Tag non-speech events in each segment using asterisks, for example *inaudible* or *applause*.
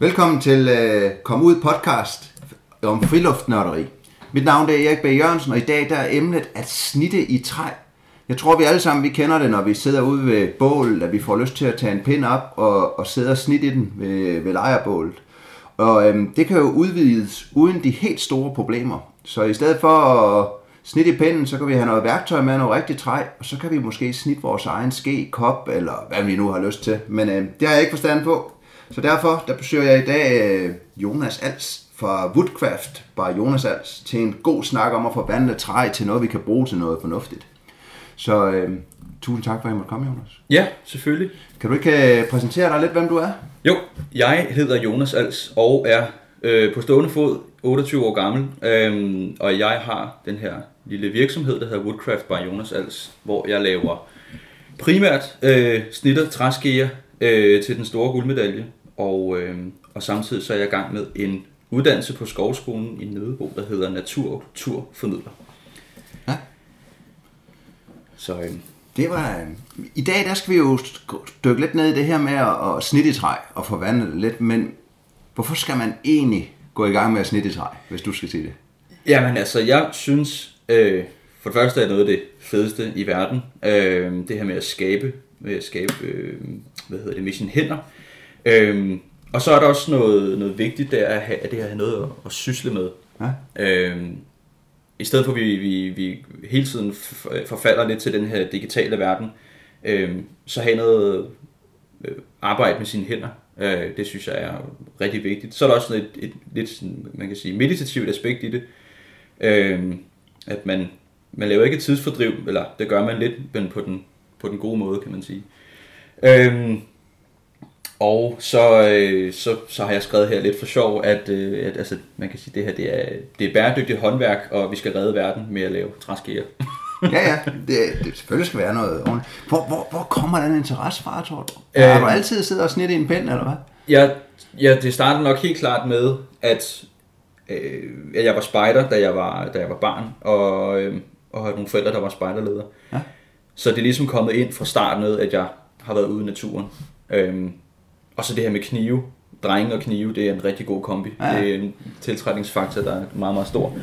Velkommen til uh, Kom Ud podcast om friluftnørderi. Mit navn er Erik B. Jørgensen, og i dag der er emnet at snitte i træ. Jeg tror, vi alle sammen vi kender det, når vi sidder ude ved bålet, at vi får lyst til at tage en pind op og, og sidde og snitte i den ved, ved lejerbålet. Og øhm, det kan jo udvides uden de helt store problemer. Så i stedet for at snitte i pinden, så kan vi have noget værktøj med, noget rigtigt træ, og så kan vi måske snitte vores egen ske, kop, eller hvad vi nu har lyst til. Men øhm, det har jeg ikke forstand på. Så derfor der besøger jeg i dag øh, Jonas Als fra Woodcraft, bare Jonas Als, til en god snak om at forvandle træ til noget, vi kan bruge til noget fornuftigt. Så øh, tusind tak for, at I måtte komme, Jonas. Ja, selvfølgelig. Kan du ikke øh, præsentere dig lidt, hvem du er? Jo, jeg hedder Jonas Als og er øh, på stående fod 28 år gammel, øh, og jeg har den her lille virksomhed, der hedder Woodcraft by Jonas Als, hvor jeg laver primært øh, snitter træskeer øh, til den store guldmedalje, og, øh, og samtidig så er jeg i gang med en uddannelse på Skovskolen i Nødebo, der hedder Naturturformidler. Ja. Så øh, Det var... Øh, I dag der skal vi jo dykke lidt ned i det her med at, at snitte i træ og forvandle det lidt, men hvorfor skal man egentlig gå i gang med at snitte i træ, hvis du skal sige det? Jamen altså, jeg synes, øh, for det første er noget af det fedeste i verden, øh, det her med at skabe, med at skabe, øh, hvad hedder det, med sine hænder. Øh, og så er der også noget, noget vigtigt der, at, have, at det her har noget at, at sysle med. Ja? Øh, I stedet for at vi, vi, vi hele tiden forfalder lidt til den her digitale verden, øh, så have noget øh, arbejde med sine hænder. Øh, det synes jeg er rigtig vigtigt. Så er der også sådan et, et lidt sådan, man kan sige, meditativt aspekt i det. Øh, at man, man laver ikke et tidsfordriv, eller det gør man lidt, men på den, på den gode måde, kan man sige. Øh, og så, øh, så, så har jeg skrevet her lidt for sjov, at, øh, at altså, man kan sige, det her det er, det er bæredygtigt håndværk, og vi skal redde verden med at lave træskeer. *laughs* Ja, ja. Det, det selvfølgelig skal være noget ordentligt. Hvor, hvor, hvor kommer den interesse fra, tror du? Øh, har du altid siddet og snittet i en pen, eller hvad? Ja, ja, det startede nok helt klart med, at øh, at jeg var spejder, da jeg var, da jeg var barn, og, øh, og havde nogle forældre, der var spejderledere. Ja. Så det er ligesom kommet ind fra starten med, at jeg har været ude i naturen. Øhm, og så det her med knive. Drenge og knive, det er en rigtig god kombi. Ja. Det er en tiltrækningsfaktor, der er meget, meget stor.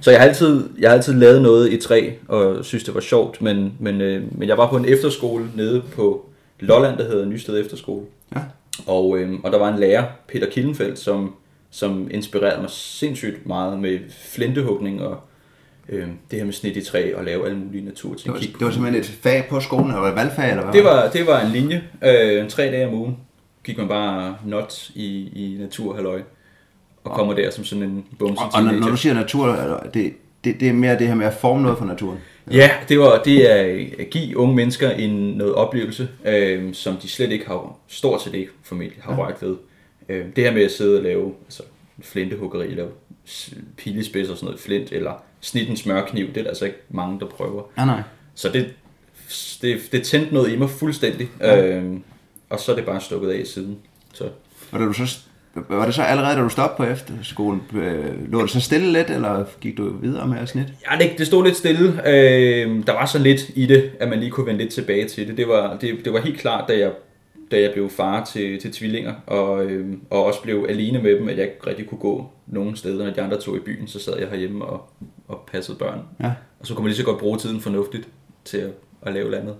Så jeg har altid, jeg har altid lavet noget i træ, og synes, det var sjovt. Men, men, øh, men jeg var på en efterskole nede på Lolland, der hedder Nysted Efterskole. Ja. Og, øh, og der var en lærer, Peter Killenfeldt, som, som inspirerede mig sindssygt meget med flintehugning og øh, det her med snit i træ og lave alle mulige naturting. Det var, det var simpelthen et fag på skolen, eller valgfag, eller hvad? det var, det var en linje. Øh, tre dage om ugen gik man bare not i, i naturhalløj. Og kommer der som sådan en bumse og, og når, du siger natur, det, det, det er mere det her med at forme noget for naturen. Ja, det, var, det er at give unge mennesker en noget oplevelse, øh, som de slet ikke har, stort set ikke formentlig har rørt ved. Øh, det her med at sidde og lave altså, flintehuggeri, lave pilespids og sådan noget flint, eller snit en smørkniv, det er der altså ikke mange, der prøver. Ja, nej. Så det, det, det tændte noget i mig fuldstændig, øh, og så er det bare stukket af siden. Så Og da du så, var det så allerede, da du stoppede på efterskolen, øh, lå det så stille lidt, eller gik du videre med at snitte? Ja, det, det stod lidt stille. Øh, der var så lidt i det, at man lige kunne vende lidt tilbage til det. Det var, det, det var helt klart, da jeg, da jeg blev far til, til tvillinger, og, øh, og også blev alene med dem, at jeg ikke rigtig kunne gå nogen steder. Når de andre tog i byen, så sad jeg herhjemme og, og passede børn. Ja. Og så kunne man lige så godt bruge tiden fornuftigt til at, at lave andet.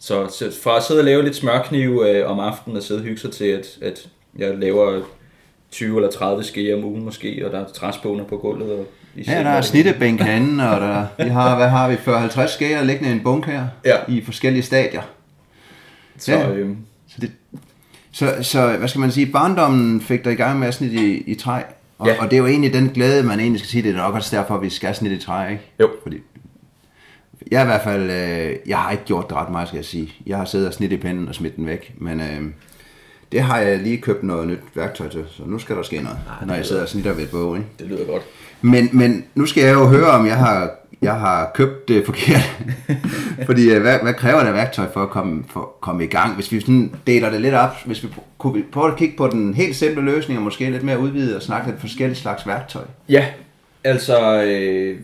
Så, så fra at sidde og lave lidt smørkniv øh, om aftenen og sidde og hygge sig til, at, at jeg laver 20 eller 30 skeer om ugen måske, og der er træspåner på gulvet. Og i Ja, der er snittebænk herinde, og der, vi har, hvad har vi, 40-50 skærer liggende i en bunk her, Ja. i forskellige stadier. Så, Ja. øh, Så, det, så, så hvad skal man sige, barndommen fik dig i gang med at snitte i, i træ, og, Ja. og det er jo egentlig den glæde, man egentlig skal sige, det er nok også derfor, vi skal snitte i træ, ikke? Jo. Fordi, jeg i hvert fald, øh, jeg har ikke gjort det ret meget, skal jeg sige. Jeg har siddet og snit i pinden og smidt den væk, men øh, det har jeg lige købt noget nyt værktøj til, så nu skal der ske noget, når jeg sidder og snitter ved et bog, ikke? det lyder godt. Men, men nu skal jeg jo høre, om jeg har, jeg har købt det forkert. *laughs* Fordi øh, hvad, hvad kræver det værktøj for at komme, for at komme i gang? Hvis vi sådan deler det lidt op, hvis vi kunne vi prøve at kigge på den helt simple løsning, og måske lidt mere udvidet og snakke lidt forskellige slags værktøj. Ja, altså, øh,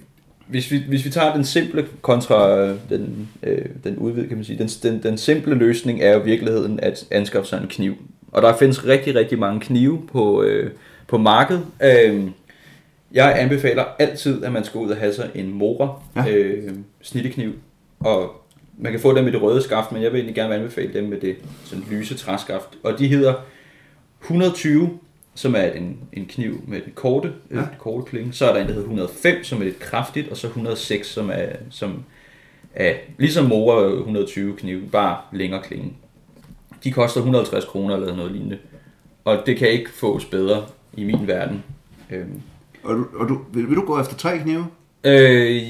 hvis, vi, hvis vi tager den simple kontra øh, den, øh, den udvidede, kan man sige, den, den, den simple løsning er jo i virkeligheden at anskaffe sig en kniv Og der findes rigtig, rigtig mange knive på, øh, på markedet. Øh, jeg anbefaler altid, at man skal ud og have sig en Mora Ja. ja. øh, snittekniv. Og man kan få dem med det røde skaft, men jeg vil egentlig gerne anbefale dem med det sådan lyse træskaft. Og de hedder 120, som er en, en kniv med den korte, ja. Ja. korte klinge. Så er der en, der hedder 105, som er lidt kraftigt, og så 106, som er, som er ligesom Mora 120 kniv, bare længere klinge. De koster 150 kroner eller noget lignende. Og det kan ikke fås bedre i min verden. Øhm, Og, du, og du, vil, vil du gå efter tre knive? Øh,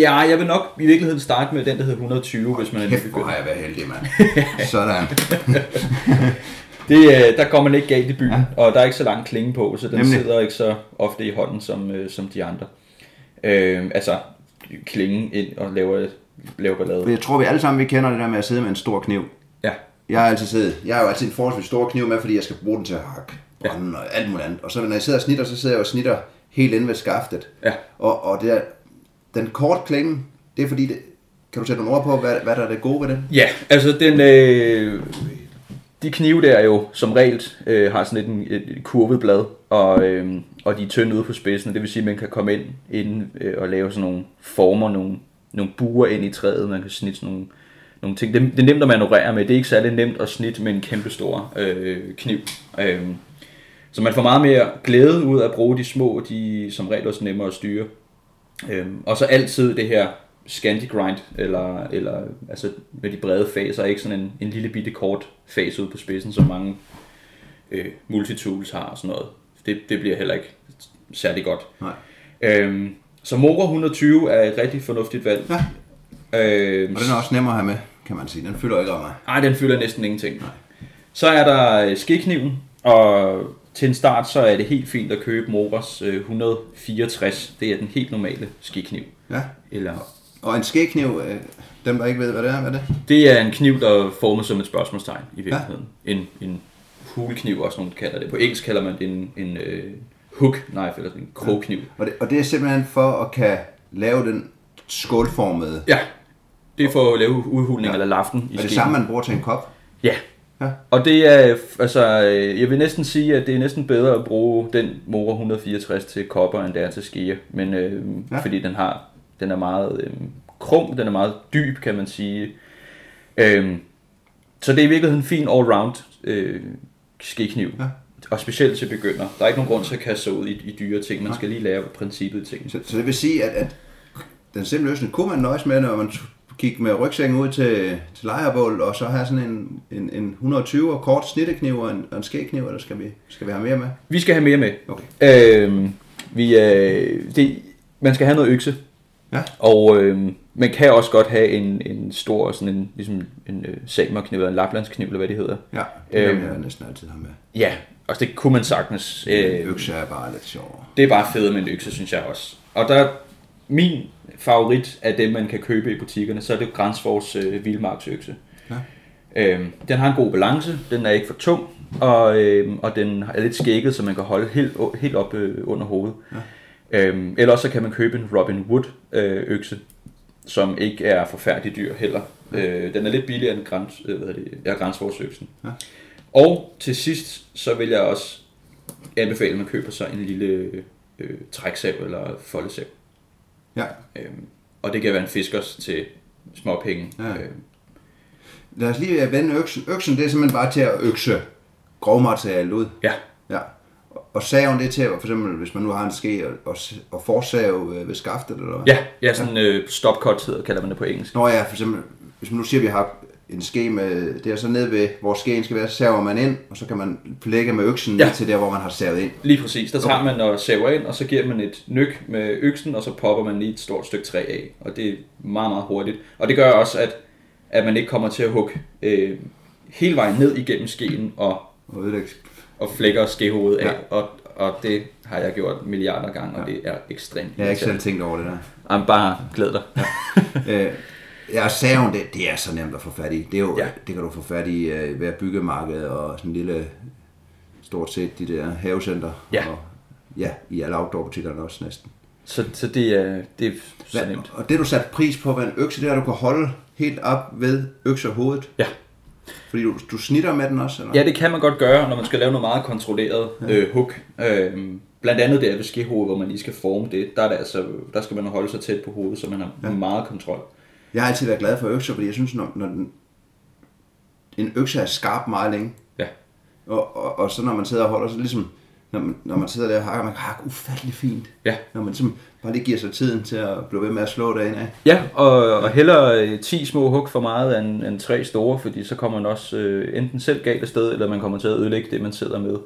ja, jeg vil nok i virkeligheden starte med den, der hedder 120, hvis man er Kæft, hvor nybegynder. har jeg været heldig, mand. *laughs* Sådan. *laughs* Det, øh, der kommer man ikke galt i byen, Ja. ja. og der er ikke så lang klinge på, så den Nemlig. Sidder ikke så ofte i hånden som, øh, som de andre. Øh, altså, klingen ind og laver, laver ballade. Jeg tror, vi alle sammen vi kender det der med at sidde med en stor kniv. Ja, Jeg har altid siddet, jeg har jo altid en forholdsvis stor kniv med, fordi jeg skal bruge den til at hakke brænde og alt muligt andet. Og så når jeg sidder og snitter, så sidder jeg og snitter helt inde ved skaftet. ja. Og, og det der, den kort klinge, det er fordi, det, kan du sætte nogle ord på, hvad, hvad der er det gode ved den? Ja, altså den, øh, de knive der jo som regel øh, har sådan et, et, et kurvet blad, og, øh, og de er tynde ude på spidsen, det vil sige, at man kan komme ind inden, øh, og lave sådan nogle former, nogle, nogle buer ind i træet, man kan snitte sådan nogle, nogle ting. Det, det er nemt at manøvrere med, det er ikke særlig nemt at snitte med en kæmpe stor øh, kniv. Øh, så man får meget mere glæde ud af at bruge de små, de som regel også nemmere at styre. Øh, og så altid det her Scandi grind, eller, eller altså med de brede faser, ikke sådan en, en lille bitte kort fas ude på spidsen, som mange øh, multitools har og sådan noget. Det, det bliver heller ikke særlig godt. Nej. Øhm, så Mora 120 er et rigtig fornuftigt valg. Ja. Øhm, Og den er også nemmere at have med, kan man sige. Den fylder ikke om mig. ej, den fylder næsten ingenting. Så er der øh, skekniven, og til en start så er det helt fint at købe Moras øh, 164. Det er den helt normale skekniv. Ja. Eller, Og en skekniv, øh, dem der ikke ved, hvad det er, hvad er det? det er en kniv, der er formet som et spørgsmålstegn i virkeligheden. Ja. En, en hulkniv, også nogen kalder det. På engelsk kalder man det en, en øh, hook knife, eller en krogkniv. Og det, og det er simpelthen for at kan lave den skålformede. Ja, det er for at lave udhulning Ja. ja. eller laften i Er det samme, man bruger til en kop? Ja. Ja. Og det er, altså, øh, jeg vil næsten sige, at det er næsten bedre at bruge den Mora 164 til kopper, end det er til skeer. Men, øh, Ja. ja. fordi den har, den er meget øh, krum, den er meget dyb, kan man sige. Øh, så det er i virkeligheden en fin all-round øh, skekniv. Ja. Og specielt til begynder. Der er ikke nogen grund til at kaste sig ud i, i dyre ting. Man skal lige lære princippet i tingene. Så, så det vil sige, at, at den simple løsning kunne man nøjes med, når man gik med rygsækken ud til, til lejrebål, og så have sådan en, en, en 120 og kort snittekniv og en, og en skægkniv, eller skal vi, skal vi have mere med? Vi skal have mere med. Okay. Øh, vi, øh, det, man skal have noget økse. Ja. Og øh, man kan også godt have en, en stor, sådan en, ligesom en øh, samerkniv, eller en laplandskniv, eller hvad det hedder. Ja, det Øhm. jeg næsten altid have med. Ja, og det kunne man sagtens. Øh, Økse er bare lidt sjovere. det er bare fedt med en økse, synes jeg også. Og der min favorit af dem, man kan købe i butikkerne, så er det Grænsfors øh, Vildmarksøkse. Ja. Øhm, den har en god balance, den er ikke for tung, og, øhm, og den er lidt skægget, så man kan holde helt, helt op øh, under hovedet. Ja. Øhm, ellers så kan man købe en Robin Wood øh, økse, som ikke er forfærdelig dyr heller. Øh, den er lidt billigere end græns, øh, hvad hedder det, ja, Grænsforsøksen. Ja. Og til sidst, så vil jeg også anbefale, at man køber sig en lille øh, træksav eller foldesav. Ja. Øhm, og det kan være en fiskers til småpenge. Ja. Øhm, Lad os lige vende øksen. Øksen, det er simpelthen bare til at økse grovmaterialet ud. ja. Ja. Og saven, det til, for eksempel, hvis man nu har en ske og, og, og forsave øh, ved skaftet, eller hvad? Ja, ja, sådan øh, stopcut hedder, kalder man det på engelsk. Nå ja, for eksempel, hvis man nu siger, at vi har en ske med, det er så nede ved, hvor skeen skal være, så saver man ind, og så kan man lægge med øksen ja. Ja. ned til der, hvor man har savet ind. Lige præcis. Der tager man og saver ind, og så giver man et nyk med øksen, og så popper man lige et stort stykke træ af. Og det er meget, meget hurtigt. Og det gør også, at, at man ikke kommer til at hugge øh, hele vejen ned igennem skeen og, Og ødelægge. Og flækker skehovedet af. Ja. Og, og det har jeg gjort milliarder gange, og Ja. det er ekstremt. Jeg har ikke selv tænkt over det der. Jamen, bare glæd dig. *laughs* Øh, ja, saven, det, det er så nemt at få fat i. Det, er jo, ja. Ja. det kan du få fat i øh, ved byggemarked og sådan en lille, stort set de der havecenter. Ja. Og, ja, i alle outdoor-butikkerne også næsten. Så, så det, er, det er så nemt. og det du satte pris på ved en økse, det er, at du kan holde helt op ved øksehovedet. Ja. Fordi du, du snitter med den også, eller? Ja, det kan man godt gøre, når man skal lave noget meget kontrolleret øh, hook. Øh, blandt andet det er ved skehovedet, hvor man lige skal forme det. Der, er det altså, der skal man holde sig tæt på hovedet, så man har ja. meget kontrol. Jeg har altid været glad for økser, fordi jeg synes, når, når den, en økse er skarp meget længe, Ja. og, og, og så når man sidder og holder, så ligesom, når man, når man sidder der og hakker, man kan hakke ufattelig fint. Ja. Når man ligesom bare lige giver sig tiden til at blive ved med at slå det ind af. Ja, og, og hellere øh, 10 små hug for meget end, end 3 store, fordi så kommer man også øh, enten selv galt afsted, eller man kommer til at ødelægge det, man sidder med.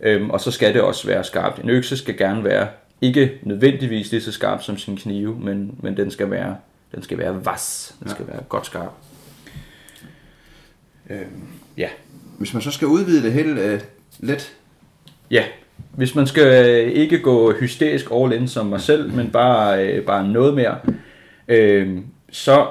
Øhm, og så skal det også være skarpt. En økse skal gerne være, ikke nødvendigvis lige så skarp som sin knive, men, men den skal være, den skal være vas. Den Ja. skal være godt skarp. Øhm, ja. Hvis man så skal udvide det helt øh, lidt, Ja, hvis man skal øh, ikke gå hysterisk all in som mig selv, men bare, øh, bare noget mere, øh, så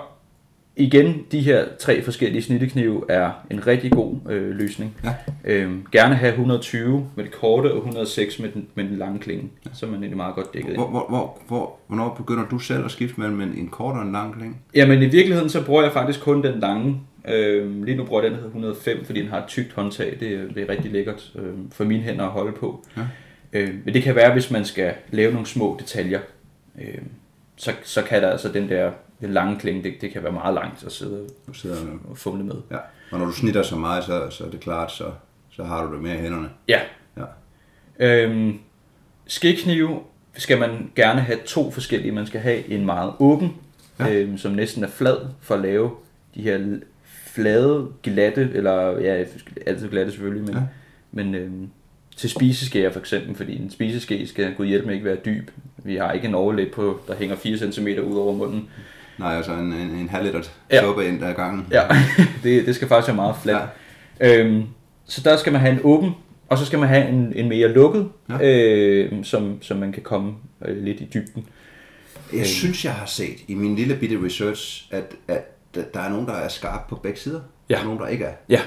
igen, de her tre forskellige snitteknive er en rigtig god øh, løsning. Ja. Øh, gerne have 120 med det korte og 106 med den, med den lange klinge, så er man egentlig meget godt dækket hvor, hvor, hvor, hvor, hvornår begynder du selv at skifte mellem en, en kort og en lang klinge? Jamen i virkeligheden så bruger jeg faktisk kun den lange. Øh, lige nu bruger jeg den, der hedder 105, fordi den har et tykt håndtag. Det, er- det er rigtig lækkert øh, for mine hænder at holde på. Ja. Øh, men det kan være, hvis man skal lave nogle små detaljer. Øh, så, så kan der altså den der den lange klinge, det, det kan være meget langt at sidde Du sidder og fumle med. Ja. Og når du snitter så meget, så, så er det klart, så, så har du det mere i hænderne. Ja. Ja. Øhm, skeknive skal man gerne have to forskellige. Man skal have en meget åben, Ja. øhm, som næsten er flad, for at lave de her flade, glatte, eller ja, altid glatte selvfølgelig, men, Ja. men øhm, til spiseskeer for eksempel, fordi en spiseske skal gud hjælpe mig ikke være dyb. Vi har ikke en overlæb på, der hænger 4 cm ud over munden. Nej, altså en, en, en halv liter Ja. suppe ind ad gangen. Ja, *laughs* det, det skal faktisk være meget fladt. Ja. Øhm, så der skal man have en åben, og så skal man have en, en mere lukket, Ja. øh, som, som man kan komme øh, lidt i dybden. Jeg synes, jeg har set i min lille bitte research, at, at der er nogen, der er skarpe på begge sider, Ja. og nogen, der ikke er. Ja.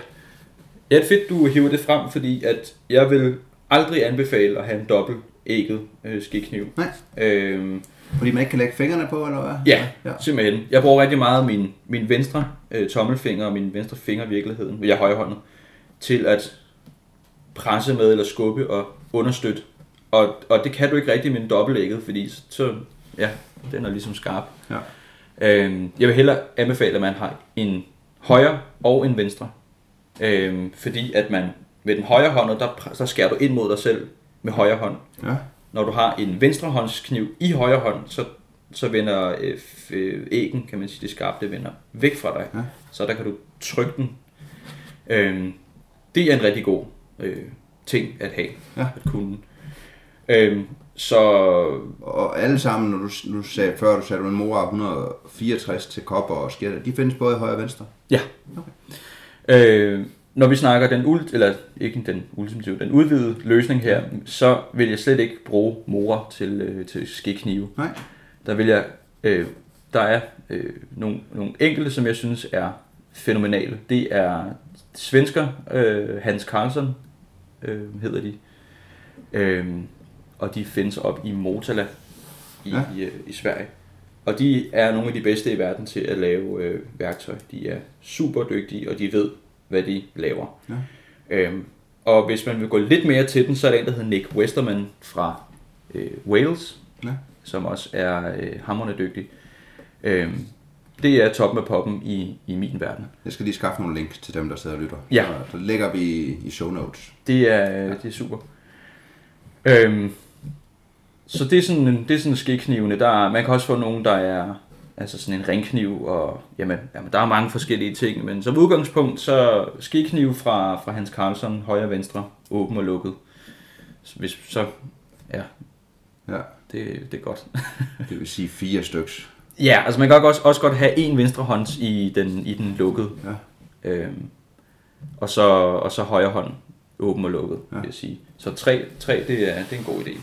Ja, det er fedt, du hiver det frem, fordi at jeg vil aldrig anbefale at have en dobbelt ægget øh, skikniv. Nej. Øhm, Fordi man ikke kan lægge fingrene på, eller hvad? ja, ja. simpelthen. Jeg bruger rigtig meget min, min venstre øh, tommelfinger og min venstre finger i virkeligheden, jeg er højrehåndet, til at presse med eller skubbe og understøtte. Og, og det kan du ikke rigtig med en dobbeltægget, fordi så- så, ja, den er ligesom skarp. Ja. Øhm, jeg vil hellere anbefale, at man har en højre og en venstre. Øhm, fordi at man med den højre hånd, der, der skærer du ind mod dig selv med højre hånd. ja. Når du har en venstrehåndskniv i højre hånd, så, så vender øh, øh, æggen, kan man sige, det skarpe, det vender væk fra dig. Ja. Så der kan du trykke den. Øhm, det er en rigtig god øh, ting at have, Ja. at kunne. Øhm, så Og alle sammen, når du, nu sagde, før du sagde, du en mor 164 til kopper og skætter, de findes både i højre og venstre. Ja. Øh, når vi snakker den ult, eller ikke den ultimative, den udvidede løsning her, så vil jeg slet ikke bruge morer til, øh, til skiknive. Nej. Der vil jeg, øh, der er øh, nogle, nogle enkelte, som jeg synes er fænomenale. Det er svensker, øh, Hans Karlsson øh, hedder de, øh, og de findes op i Motala i, Ja. i, øh, i Sverige. Og de er nogle af de bedste i verden til at lave øh, værktøj. De er super dygtige, og de ved, hvad de laver. Ja. Øhm, og hvis man vil gå lidt mere til den, så er der en, der hedder Nick Westerman fra øh, Wales, Ja. som også er øh, hammerende dygtig. Øhm, det er toppen af poppen i, i min verden. Jeg skal lige skaffe nogle links til dem, der sidder og lytter. Ja. Så, så lægger vi i, i show notes. Det er, ja. det er super. Øhm, så det er sådan, en- det er sådan skiknivene. Der er, man kan også få nogen, der er altså sådan en ringkniv, og jamen, jamen, der er mange forskellige ting, men som udgangspunkt, så skikniv fra, fra Hans Karlsson, højre og venstre, åben og lukket. Så Hvis, så, ja, Ja. det, det er godt. *laughs* Det vil sige fire styks. ja, altså man kan også, også godt have en venstre hånd i den, i den lukkede, Ja. øhm, og, så, og så højre hånd åben og lukket, ja. vil jeg sige. Så tre, tre det, er, det er en god idé.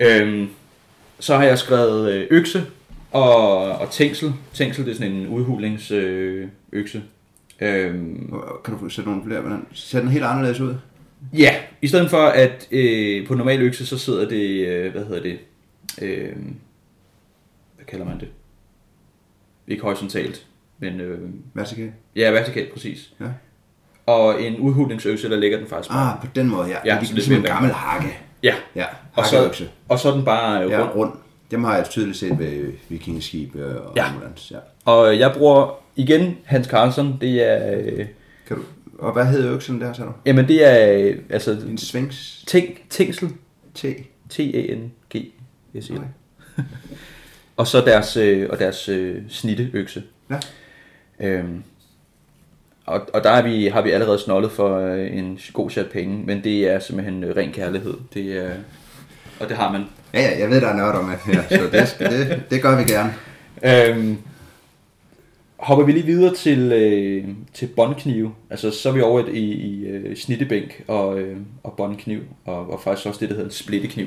Øhm, så har jeg skrevet øh, økse og, og tænksel. Tænksel det er sådan en udhulingsøkse. Øh, økse. øhm, Kan du få sætte nogle flere? Hvordan? Ser den helt anderledes ud? ja, i stedet for at øh, på normal økse, så sidder det, øh, hvad hedder det, øh, hvad kalder man det? Ikke horisontalt. Men øh, Vertikal. ja, vertikalt præcis. Ja. Og en udhulningsøkse, der ligger den faktisk bare. Ah, på den måde, ja. Ja, det er ligesom en gammel hakke. Ja, Ja, og så, og så er den bare øh, Ja, rund. rund. Dem har jeg tydeligt set ved vikingeskib øh, og Ja. ambulance. Ja. Og jeg bruger igen Hans Carlsen, det er... Øh, Kan du, og hvad hedder øksen der, sagde du? jamen det er øh, altså En Sphinx ting, Tingsel, T. T-A-N-G, S. *laughs* Og så deres, øh, og deres øh, snitteøkse. Ja. Øhm, og, og der er vi, har vi allerede snollet for øh, en god chat penge, men det er simpelthen øh, ren kærlighed. Det er, og det har man. Ja, ja, jeg ved, der er nørder med her, så det, skal, det, det gør vi gerne. Øhm, hopper vi lige videre til, øh, til båndknive. Altså, så er vi over i, i øh, snittebænk og, øh, og båndkniv, og, og faktisk også det, der hedder en splittekniv.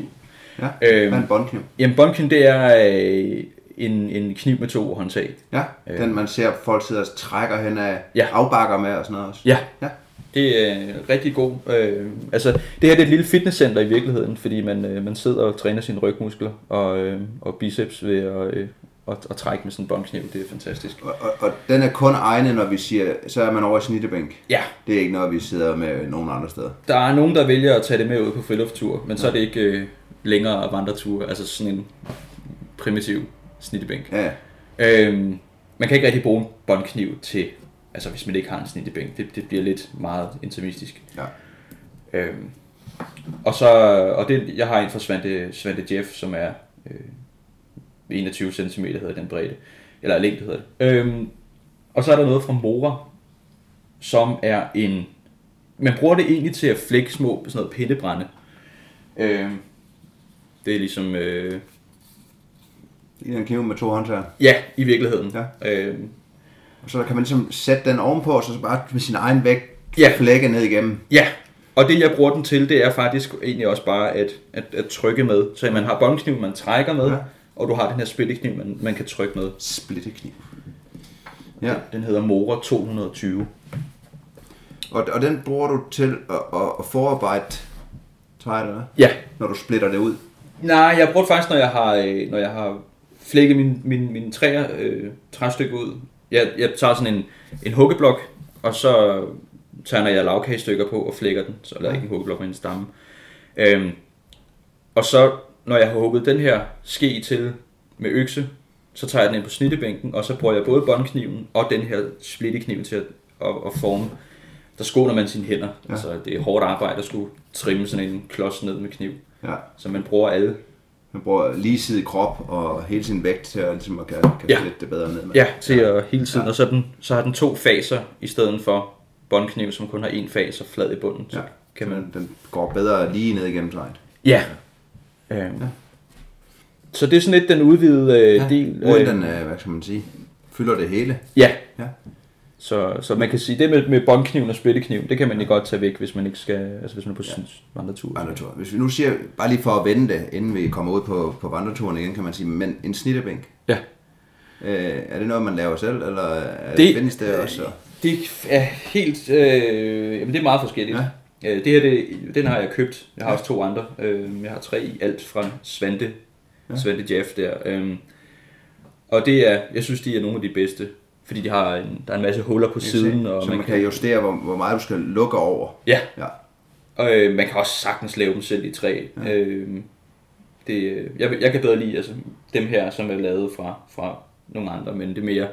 Ja, Øhm. hvad er en båndkniv? Jamen, båndkniv, det er øh, en, en kniv med to håndtag. Ja, den man ser folk sidder og trækker hen af Øh. Ja. afbakker med og sådan noget også. Ja, Ja, Det er rigtig god. Øh, altså, det her det er et lille fitnesscenter i virkeligheden, fordi man, øh, man sidder og træner sine rygmuskler og, øh, og biceps ved at, øh, at, at trække med sådan en båndkniv. Det er fantastisk. og, og, og den er kun egnet, når vi siger, så er man over i snittebænk. Ja, Det er ikke noget, vi sidder med nogen andre steder. der er nogen, der vælger at tage det med ud på frilufttur, men så er det ikke øh, længere vandreture, altså sådan en primitiv snittebænk. Ja, Øhm, man kan ikke rigtig bruge en båndkniv til, altså hvis man ikke har en snittebænk. Det, det bliver lidt meget intimistisk. ja. Øhm, og så, og det, jeg har en fra Svante, Svante Jeff, som er øh, 21 cm hedder den bredde, eller længde hedder det. Øhm, og så er der noget fra Mora, som er en, man bruger det egentlig til at flække små, sådan noget pindebrænde. Øhm, det er ligesom, øh, I en kniv med to håndtager. ja, i virkeligheden. Ja. Øhm, Og så kan man ligesom sætte den ovenpå, og så bare med sin egen vægt Ja. flække ned igennem. Ja, og det jeg bruger den til, det er faktisk egentlig også bare at, at, at trykke med. Så man har båndkniv, man trækker med, Ja. og du har den her spiltekniv, man, man kan trykke med. Splittekniv. Ja, Den hedder Mora 220. og, og den bruger du til at, at, at forarbejde træet, eller? Ja. Når du splitter det ud. Nej, jeg bruger det faktisk, når jeg har, øh, når jeg har flækket min, min, min træer, øh, træstykke ud. Jeg, jeg tager sådan en, en huggeblok, og så tager jeg lavkagestykker på og flækker den. Så eller ikke en huggeblok, men en stamme. Øhm, og så, når jeg har hugget den her ske til med økse, så tager jeg den ind på snittebænken, og så bruger jeg både båndkniven og den her splittekniv til at, at, at forme. Der skåner man sine hænder. Ja. Altså, det er hårdt arbejde at skulle trimme sådan en klods ned med kniv. Ja. Så man bruger alle Man bruger ligesidig krop og hele sin vægt til at, ligesom at kan, kan Ja. det bedre ned med. Ja, til at hele tiden. Ja. Ja. Og så, den, så har den to faser i stedet for båndkniv, som kun har en fase og flad i bunden. Så Ja. kan man... den, går bedre lige ned igennem træet. Ja. Øhm. Så det er sådan lidt den udvidede øh, Ja, del. Uden øh, den, øh, hvad skal man sige, fylder det hele. Ja. Ja. Så, så man kan sige, det med, med båndkniven og splittekniven, det kan man jo godt tage væk, hvis man ikke skal, altså hvis man er på ja. vandretur. Vandretur. Hvis vi nu siger, bare lige for at vende det, inden vi kommer ud på, på vandreturen igen, kan man sige, men en snittebænk, Ja. øh, er det noget, man laver selv, eller er det, findes det også? Det er helt, øh, jamen det er meget forskelligt. Ja. Ja. Øh, det her, det, den har jeg købt. Jeg har også to andre. Øh, jeg har tre i alt fra Svante, ja. Svante Jeff der. Øh, og det er, jeg synes, de er nogle af de bedste. Fordi de har en, der er en masse huller på siden. Og så man kan justere, hvor, hvor meget du skal lukke over. Ja, Ja. og øh, man kan også sagtens lave dem selv i træ. Ja. Øh, det, jeg, jeg kan bedre lide altså, dem her, som er lavet fra, fra nogle andre, men det er mere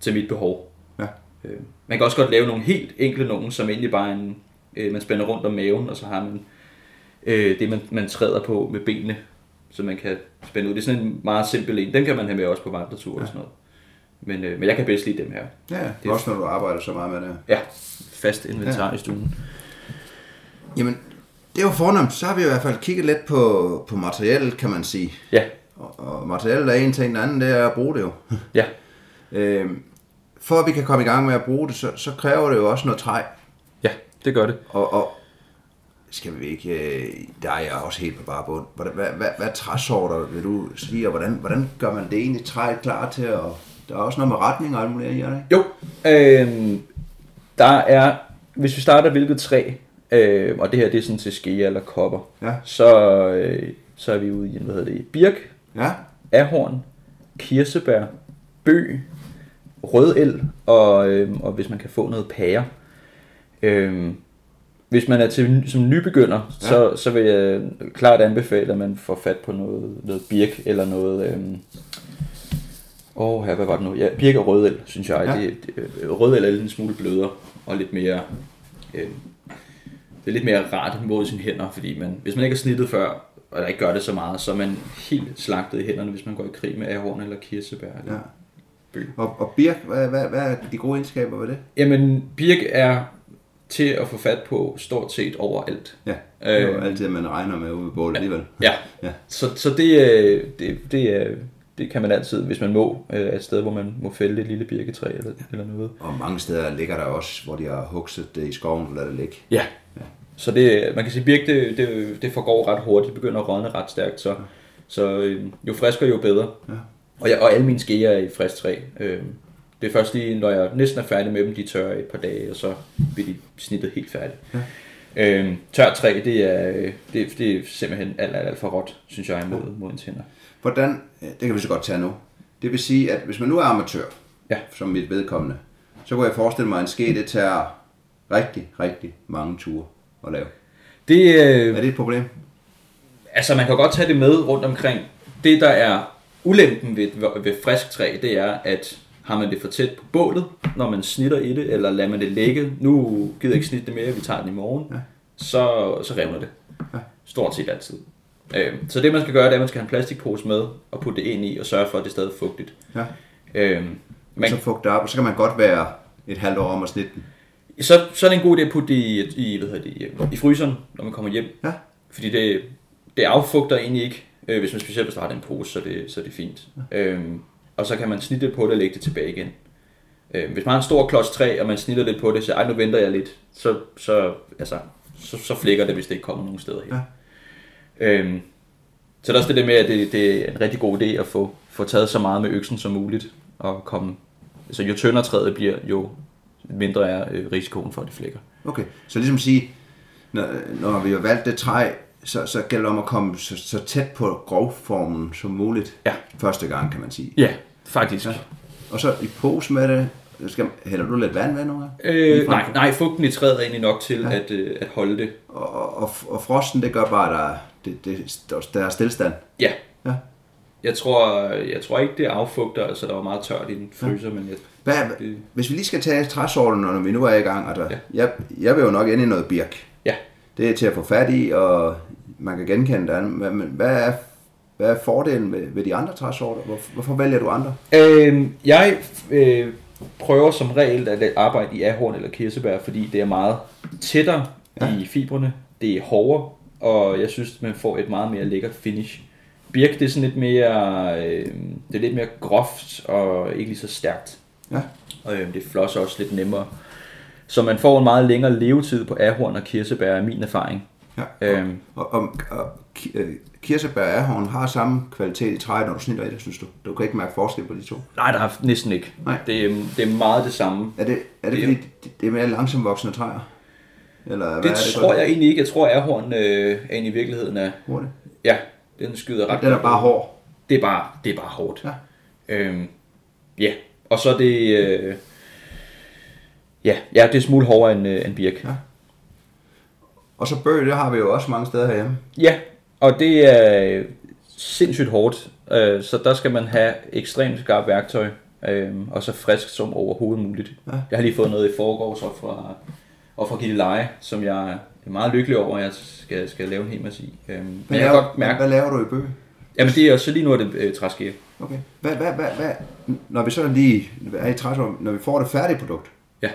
til mit behov. Ja. Øh, man kan også godt lave nogle helt enkle nogen, som egentlig bare er en, øh, man spænder rundt om maven, og så har man øh, det, man, man træder på med benene, så man kan spænde ud. Det er sådan en meget simpel en. Den kan man have med også på vandretur ja. og sådan noget. Men, øh, men jeg kan bedst lide dem her. Ja, det er også når du arbejder så meget med det. Ja, fast inventar Ja. i stuen. Jamen, det jo fornemt. Så har vi i hvert fald kigget lidt på, på materialet, kan man sige. Ja, Og, og materialet er en ting, den anden det er at bruge det jo. *laughs* ja, øhm, for at vi kan komme i gang med at bruge det, så, så kræver det jo også noget træ. ja, det gør det. Og, og skal vi ikke, øh, der er jeg også helt på bare bund. Hvad, hvad, hvad, hvad træsorter vil du sige, og hvordan, hvordan gør man det egentlig træet klar til? Og der er også noget med retning og alt muligt, i, er? Jo, øh, der er, hvis vi starter hvilket træ, øh, og det her det er sådan til skea eller kopper, Ja. så, øh, så er vi ude i, hvad hedder det, birk, Ja, ahorn, kirsebær, bøg, rød el, og, øh, og hvis man kan få noget pære. Øh, hvis man er til, som nybegynder, ja. så, så vil jeg klart anbefale, at man får fat på noget, noget birk eller noget... Øh, Åh, oh, her, hvad var det nu? Ja, birk og rødel, synes jeg. Ja. Det, det, rødel er lidt en smule blødere og lidt mere... Øh, det er lidt mere rart mod sine hænder, fordi man, hvis man ikke har snittet før, og der ikke gør det så meget, så er man helt slagtet i hænderne, hvis man går i krig med ahorn eller kirsebær. Eller Ja. bøg. Og, og birk, hvad, hvad, hvad er de gode egenskaber ved det? Jamen, birk er til at få fat på stort set overalt. Ja, det er jo Øh, altid, man regner med ude ved bålet alligevel. Ja, Ja. så, så det, øh, det, det, er- det kan man altid, hvis man må, øh, et sted, hvor man må fælde et lille birketræ eller, eller noget. Og mange steder ligger der også, hvor de har hugset det i skoven og lader det ligge. Ja. Så det, man kan sige, birk, det, det, det forgår ret hurtigt, det begynder at rådne ret stærkt, så, så øh, jo friskere, jo bedre. Ja. Og, jeg, og alle mine skeer er i frisk træ. Øh, det er først lige, når jeg næsten er færdig med dem, de tørrer et par dage, og så bliver de snittet helt færdigt. Ja. Øh, tørt træ, det er, øh, det, det er simpelthen alt, alt, alt for råt, synes jeg, mod, mod ens hænder. Hvordan, det kan vi så godt tage nu. Det vil sige, at hvis man nu er amatør, Ja. som mit vedkommende, så kunne jeg forestille mig, at en ske, det tager rigtig, rigtig mange ture at lave. Det, øh, Er det et problem? Altså, man kan godt tage det med rundt omkring. Det, der er ulempen ved, ved frisk træ, det er, at har man det for tæt på bålet, når man snitter i det, eller lader man det ligge, nu gider jeg ikke snitte det mere, vi tager den i morgen, Ja. så, så revner det. Ja. Stort set altid. Øh, så det, man skal gøre, det er, at man skal have en plastikpose med, og putte det ind i, og sørge for, at det er stadig fugtigt. Ja. Øh, man, Så fugte op, og så kan man godt være et halvt år om at snitte den. så, så er det en god idé at putte det i, i, hvad hedder det, i, i fryseren, når man kommer hjem. Ja. Fordi det, det affugter egentlig ikke, øh, hvis man specielt hvis der har en pose, så er det, så er det fint. Øhm, og så kan man snitte lidt på det og lægge det tilbage igen. Øh, hvis man har en stor klods træ, og man snitter lidt på det, så ej, nu venter jeg lidt, så, så, altså, så, så flækker det, hvis det ikke kommer nogen steder hen. Ja. Øhm, så der er også det der med, at det, det er en rigtig god idé at få, få taget så meget med øksen som muligt, og komme, altså jo tyndere træet bliver, jo mindre er øh, risikoen for, at det flækker. Okay, så ligesom at sige, når, når vi har valgt det træ, så, så gælder det om at komme så, så tæt på grovformen som muligt. Ja. Første gang, kan man sige. Ja, faktisk. Ja. Og så i pose med det, skal, hælder du lidt vand nogle gange? Øh, nej, nej, fugten i træet er egentlig nok til ja. at, øh, at holde det. Og, og, og frosten, det gør bare, at der, det, det, der er. Ja. Ja. Jeg tror, jeg tror ikke, det affugter, altså der var meget tørt i den fryser, ja. men jeg, Hvad, Det- hvis vi lige skal tage træsorten, når vi nu er i gang, altså, Ja. ja. jeg, jeg vil jo nok ende i noget birk. ja. Det er til at få fat i, og man kan genkende det. Men hvad er, hvad er fordelen ved, ved de andre træsorter? Hvor, hvorfor vælger du andre? Øh, jeg øh, prøver som regel at arbejde i ahorn eller kirsebær, fordi det er meget tættere. Ja. i fibrene, det er hårdere, og jeg synes, man får et meget mere lækkert finish. Birk, det er sådan lidt mere, øh, det er lidt mere groft og ikke lige så stærkt. Ja. Og øh, det flosser også lidt nemmere. Så man får en meget længere levetid på ahorn og kirsebær, er min erfaring. Ja. Øhm, Og, og, og øh, kirsebær og ahorn har samme kvalitet i træet, når du snitter i det, synes du? Du kan ikke mærke forskel på de to. nej, der er næsten ikke. Nej. Det, er, det er meget det samme. Er det, er det Det- fordi, det- er mere langsomt voksende træer? Eller hvad Det, er det tror jeg egentlig ikke. Jeg tror, at ahorn øh, er i virkeligheden er... Hurtigt. Ja, den skyder ret Den er bare hård. Det er bare, det er bare hårdt. Ja. Øhm, ja, og så er det... Øh, ja, ja, det er smule hårdere end, øh, end birk. Ja. Og så bøg, det har vi jo også mange steder herhjemme. Ja, og det er øh, sindssygt hårdt. Øh, så der skal man have ekstremt skarpt værktøj. Øh, og så frisk som overhovedet muligt. Ja. Jeg har lige fået noget i forgårs op fra, op fra Gilleleje, som jeg er meget lykkelig over, at jeg skal, skal lave en hel masse i. Øh, men jeg kan laver, godt mærke... Hvad laver du i bøg? Jamen det er så lige nu er det øh, træske. Okay. Hvad, hvad, hvad, hvad, når vi så lige er i træsorten, når vi får det færdige produkt, Ja.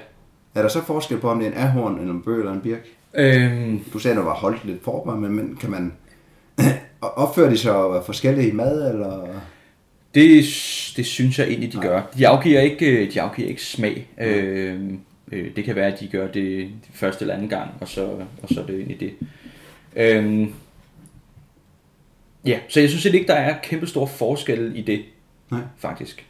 er der så forskel på, om det er en ahorn, eller en bøg, eller en birk? Øhm, Du sagde, at der var holdt lidt former, men, men kan man *clears throat* opføre de så forskellige i mad, eller? det, det synes jeg egentlig, de gør. De afgiver ikke, øh, de afgiver ikke smag. Øhm, øh, det kan være, at de gør det første eller anden gang, og så, og så er det egentlig det. Øhm, ja, så jeg synes ikke, der er kæmpe stor forskel i det, Nej. faktisk.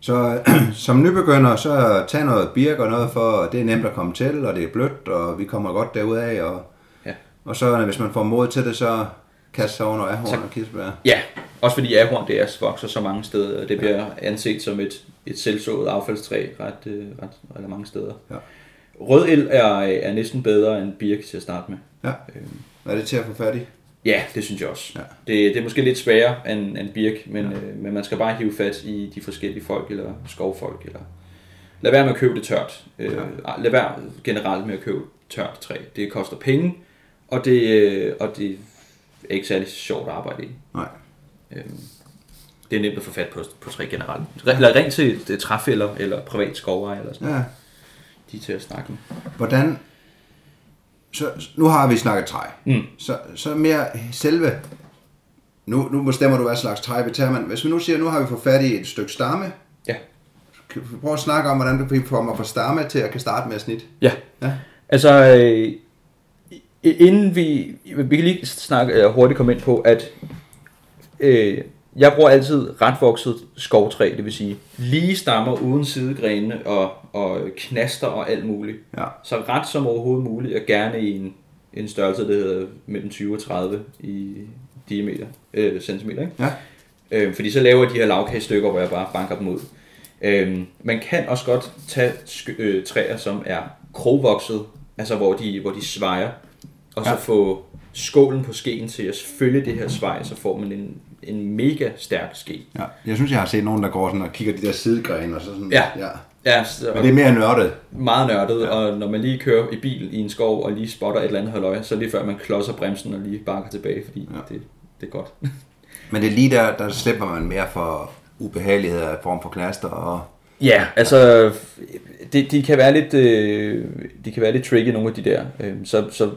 Så *clears throat* som nybegynder, så tag noget birk og noget for, det er nemt at komme til, og det er blødt, og vi kommer godt derudad, og, Ja. og så hvis man får mod til det, så kaste sig noget ahorn og kirsebær. Ja, Også fordi ahorn det er vokser så mange steder, og det bliver anset som et, et selvsået affaldstræ ret, øh, ret, ret mange steder. Ja. Rød el er, er næsten bedre end birk til at starte med. Ja. Øhm, er det til at få fat i? Ja, det synes jeg også. Ja. Det, det er måske lidt sværere end, end birk, men, ja. øh, men man skal bare hive fat i de forskellige folk, eller skovfolk, eller lad være med at købe det tørt. Øh, Lad være generelt med at købe tørt træ. Det koster penge, og det, øh, og det ikke særlig sjovt at arbejde i. Nej. Øhm, det er nemt at få fat på, på træ generelt. Eller ring til træfælder, eller privat skovejer, eller sådan noget. Ja. De er til at snakke med. Hvordan... Så, nu har vi snakket træ. Mm. Så, så mere selve... Nu, nu bestemmer du, hvad slags træ vi tager, men hvis vi nu siger, nu har vi fået fat i et stykke stamme, Ja. kan vi prøve at snakke om, hvordan du mig fra stamme til at kan starte med at snit? Ja. Ja. Altså, øh, inden vi... Vi kan lige snakke øh, hurtigt komme ind på, at øh, jeg bruger altid ret vokset skovtræ, det vil sige lige stammer uden sidegrenene og, og knaster og alt muligt. Ja. Så ret som overhovedet muligt, og gerne i en, en størrelse, der hedder mellem 20 og 30 i diameter, øh, centimeter. Ikke? Ja. Øh, fordi så laver jeg de her lavkagestykker, hvor jeg bare banker dem ud. Øh, man kan også godt tage øh, træer, som er krogvokset, altså hvor de, hvor de svejer, og så Ja. få skålen på skeen til at følge det her svej, så får man en, en mega stærk ske. ja. Jeg synes, jeg har set nogen, der går sådan og kigger de der sidegrene og så sådan. Ja. ja. Ja, så, Men det er mere nørdet. meget nørdet, ja. og når man lige kører i bil i en skov og lige spotter et eller andet halvøje, så det lige før man klodser bremsen og lige bakker tilbage, fordi ja. det, det er godt. *laughs* Men det er lige der, der slipper man mere for ubehageligheder i form for knaster og... Ja, altså, de, de kan være lidt, øh, de kan være lidt tricky, nogle af de der. Øh, så, så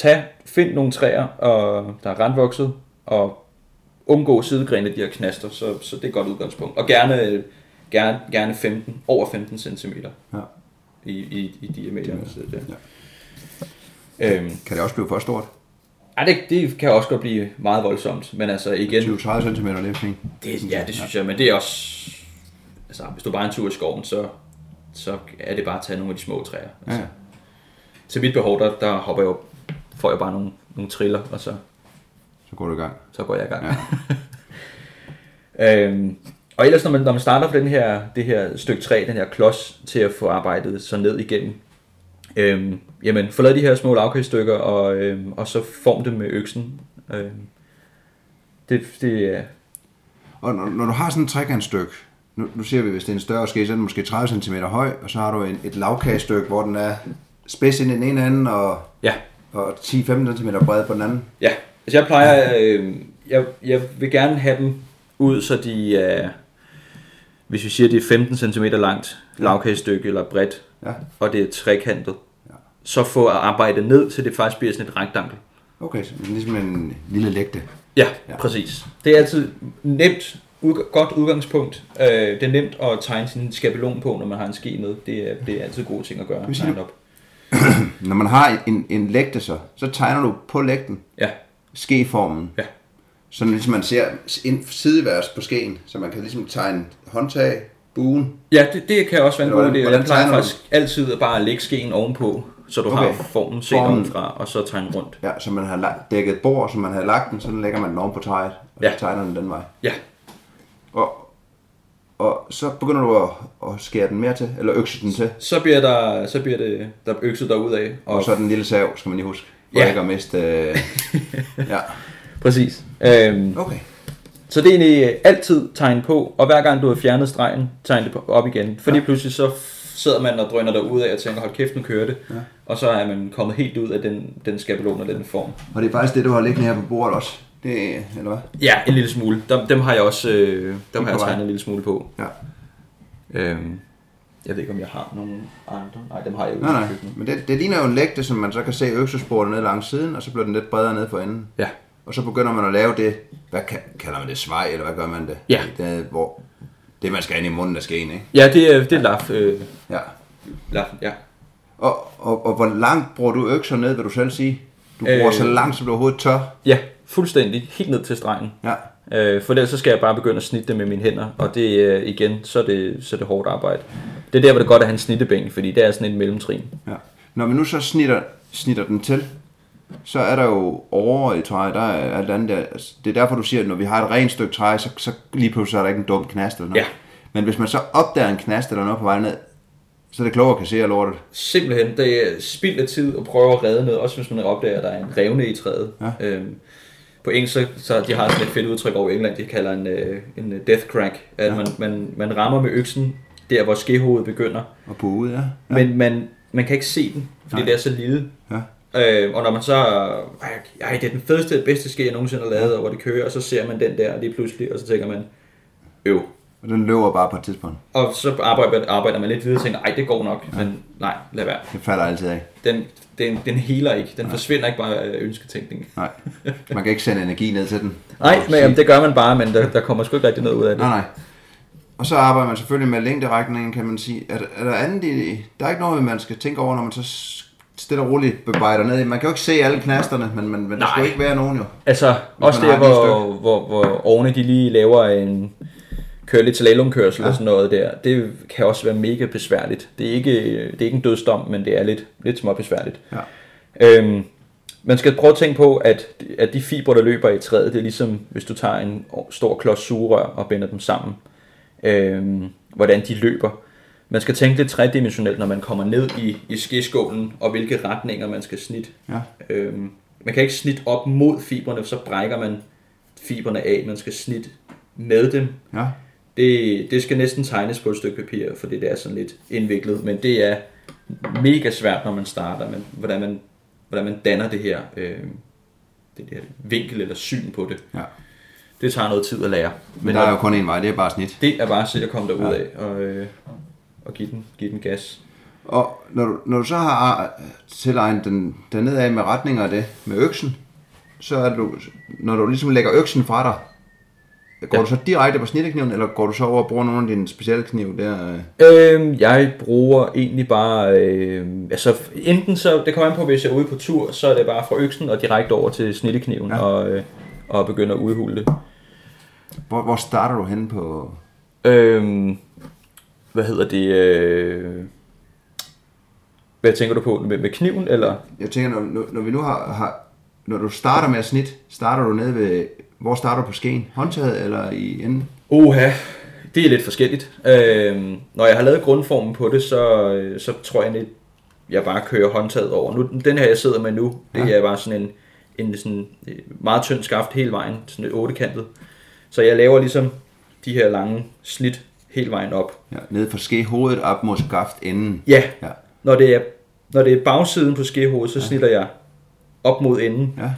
tag, find nogle træer, og, der er randvokset, og undgå sidegrene de her knaster, så, så det er et godt udgangspunkt. Og gerne, gerne, gerne 15, over 15 cm Ja. i, i, i diameter. Så det, Ja. øhm, Kan det også blive for stort? ej, det, det kan også godt blive meget voldsomt, men altså igen, 20-30 cm, det er fint. Det, ja, det synes jeg, men det er også... Altså, hvis du bare er en tur i skoven, så, så er det bare at tage nogle af de små træer. Altså, Ja. Til mit behov, der, der hopper jeg jo, får jeg bare nogle, nogle triller, og så, Så går du i gang. så går jeg i gang. Ja. *laughs* øhm, og ellers, når man, når man starter på den her, det her stykke træ, den her klods, til at få arbejdet så ned igennem, øhm, jamen, få lavet de her små lavkagestykker, og, øhm, og så form dem med øksen. Øhm, det, det er... Og når, når du har sådan et trekantstykke, nu, nu ser vi, hvis det er en større ske, så er den måske 30 cm høj, og så har du en, et lavkagestykke, hvor den er spids ind i den ene ende, og, Ja, og 10-15 cm bred på den anden. Ja, altså jeg plejer, øh, jeg, jeg vil gerne have dem ud, så de er, hvis vi siger, det er 15 cm langt lavkagestykke eller bredt, Ja, og det er trekantet, Ja. så få arbejdet ned, til det faktisk bliver sådan et rektangle. okay, så ligesom en lille lægte. Ja, Ja. præcis. Det er altid nemt, ud, godt udgangspunkt. Øh, det er nemt at tegne sin skabelon på, når man har en ske med. Det er, det er altid gode ting at gøre. sige op. *clears throat* Når man har en, en lægte så, så tegner du på lægten Ja, skeformen. Ja. Så ligesom man ser en sideværs på skeen, så man kan ligesom tegne håndtag, buen. ja det, det kan også være en god idé. Jeg plejer tegner du? faktisk altid bare at lægge skeen ovenpå, så du Okay. har formen set Formen. ovenfra, og så tegne rundt. Ja, så man har la- dækket et bord, så man har lagt den, så lægger man den oven på træet, og Ja. så tegner den den vej. Ja, Og, og så begynder du at, at skære den mere til, eller økse den til. så bliver der, så bliver det, der økset derud af. Og, Og, så den lille sav, skal man lige huske. Ja. ikke miste... Øh, *laughs* ja, præcis. Øhm, okay. så det er egentlig altid tegn på, og hver gang du har fjernet stregen, tegn det op igen. Fordi Ja. pludselig så sidder man og drøner derud af og tænker, hold kæft, nu kører det. Ja. Og så er man kommet helt ud af den, den skabelon og den form. Og det er faktisk det, du har liggende her på bordet også. Det, er- eller hvad? Ja, en lille smule. Dem, dem har jeg også øh, dem har jeg tegnet en lille smule på. Ja. Øhm, jeg ved ikke, om jeg har nogle andre. Nej, dem har jeg jo Nej. Men det, det ligner jo en lægte, som man så kan se øksesporet ned langs siden, og så bliver den lidt bredere ned for enden. Ja. Og så begynder man at lave det, hvad ka- kalder man det, svej, eller hvad gør man det? Ja. Det, hvor, det man skal ind i munden af skeen, ikke? Ja, det er, det er laf. Øh, Ja. laf ja. Og, og, og hvor langt bruger du økser ned, vil du selv sige? Du bruger Øh. så langt, som du overhovedet tør. ja, fuldstændig. Helt ned til stregen. Ja. Øh, for ellers så skal jeg bare begynde at snitte det med mine hænder, og det er igen, så er det, så er det hårdt arbejde. Det er der, hvor det er godt at have en snittebænk, fordi det er sådan en mellemtrin. ja. Når vi nu så snitter, snitter den til, så er der jo over i træ, der er alt andet der. Altså, det er derfor, du siger, at når vi har et rent stykke træ, så, så lige pludselig er der ikke en dum knast eller noget. Ja. Men hvis man så opdager en knast eller noget på vej ned, så er det klogere at kassere lortet. Simpelthen, det er spild af tid at prøve at redde noget, også hvis man opdager, at der er en revne i træet. Ja. Øhm, på engelsk, så, så de har sådan et fedt udtryk over England, de kalder en, øh, en death crack, at Ja. man, man, man rammer med øksen der, hvor skehovedet begynder, Og ude, ja. ja. ja. men man, man kan ikke se den, fordi Nej. det er så lille. ja. Øh, og når man så, ej, det er den fedeste, bedste ske, jeg nogensinde har lavet, og hvor det kører, og så ser man den der lige pludselig, og så tænker man, øv. Og den løber bare på et tidspunkt. Og så arbejder, arbejder man lidt videre og tænker, ej, det går nok, men nej, lad være. Det falder altid af. Den, den, den heler ikke, den forsvinder ikke bare af ønsketænkning. Nej. Man kan ikke sende energi ned til den. Nej, men jamen, det gør man bare, men der, der kommer sgu ikke rigtig noget ud af det. Nej, nej. Og så arbejder man selvfølgelig med længderækningen, kan man sige. Er, der- er der andet i... Der er ikke noget, man skal tænke over, når man så stille og roligt bebejder ned. i. Man kan jo ikke se alle knasterne, men, men, men der skal Nej. ikke være nogen jo. Altså, også der, lille hvor, hvor, hvor årene de lige laver en kører lidt slalomkørsel ja. og sådan noget der, det kan også være mega besværligt. Det er ikke, det er ikke en dødsdom, men det er lidt, lidt små besværligt. Ja. Øhm, man skal prøve at tænke på, at, at de fibre, der løber i træet, det er ligesom, hvis du tager en stor klods sugerør og binder dem sammen. Øhm, hvordan de løber. Man skal tænke lidt tredimensionelt, når man kommer ned i, i skeskålen, og hvilke retninger man skal snitte. Ja. Øhm, man kan ikke snitte op mod fibrene, for så brækker man fibrene af. Man skal snitte med dem. Ja. Det, det skal næsten tegnes på et stykke papir, fordi det er sådan lidt indviklet. Men det er mega svært, når man starter. Men hvordan man, hvordan man danner det her, øh, det her vinkel eller syn på det. ja. Det tager noget tid at lære. Men, men der er jo kun en vej, det er bare snit. det er bare så at komme derud Ja. af og, øh, og give, den, give den gas. Og når du, når du så har tilegnet den, den nedad med retninger af det, med øksen, så er du, når du ligesom lægger øksen fra dig, går Ja. du så direkte på snittekniven, eller går du så over og bruger nogle af dine specielle knive der? øh? Øhm, jeg bruger egentlig bare, øh, altså enten så, det kommer an på, hvis jeg er ude på tur, så er det bare fra øksen og direkte over til snittekniven ja. Og, øh, og begynder at udhule det. Hvor, hvor starter du henne på... Øhm, hvad hedder det? Øh, hvad tænker du på med, med kniven, eller? Jeg tænker, når, når, når vi nu har, har... Når du starter med at snit, starter du nede ved... Hvor starter du på skeen? Håndtaget eller i enden? Oha, det er lidt forskelligt. Øhm, når jeg har lavet grundformen på det, så, øh, så tror jeg lidt, jeg bare kører håndtaget over. Nu, den her, jeg sidder med nu, det Ja. er bare sådan en, en sådan øh, meget tynd skaft hele vejen, sådan et ottekantet. Så jeg laver ligesom de her lange snit hele vejen op. Ja, nede fra skehovedet op mod skaft enden. Ja, Ja. når det er, når det er bagsiden på skehovedet, så snitter jeg op mod enden. Ja.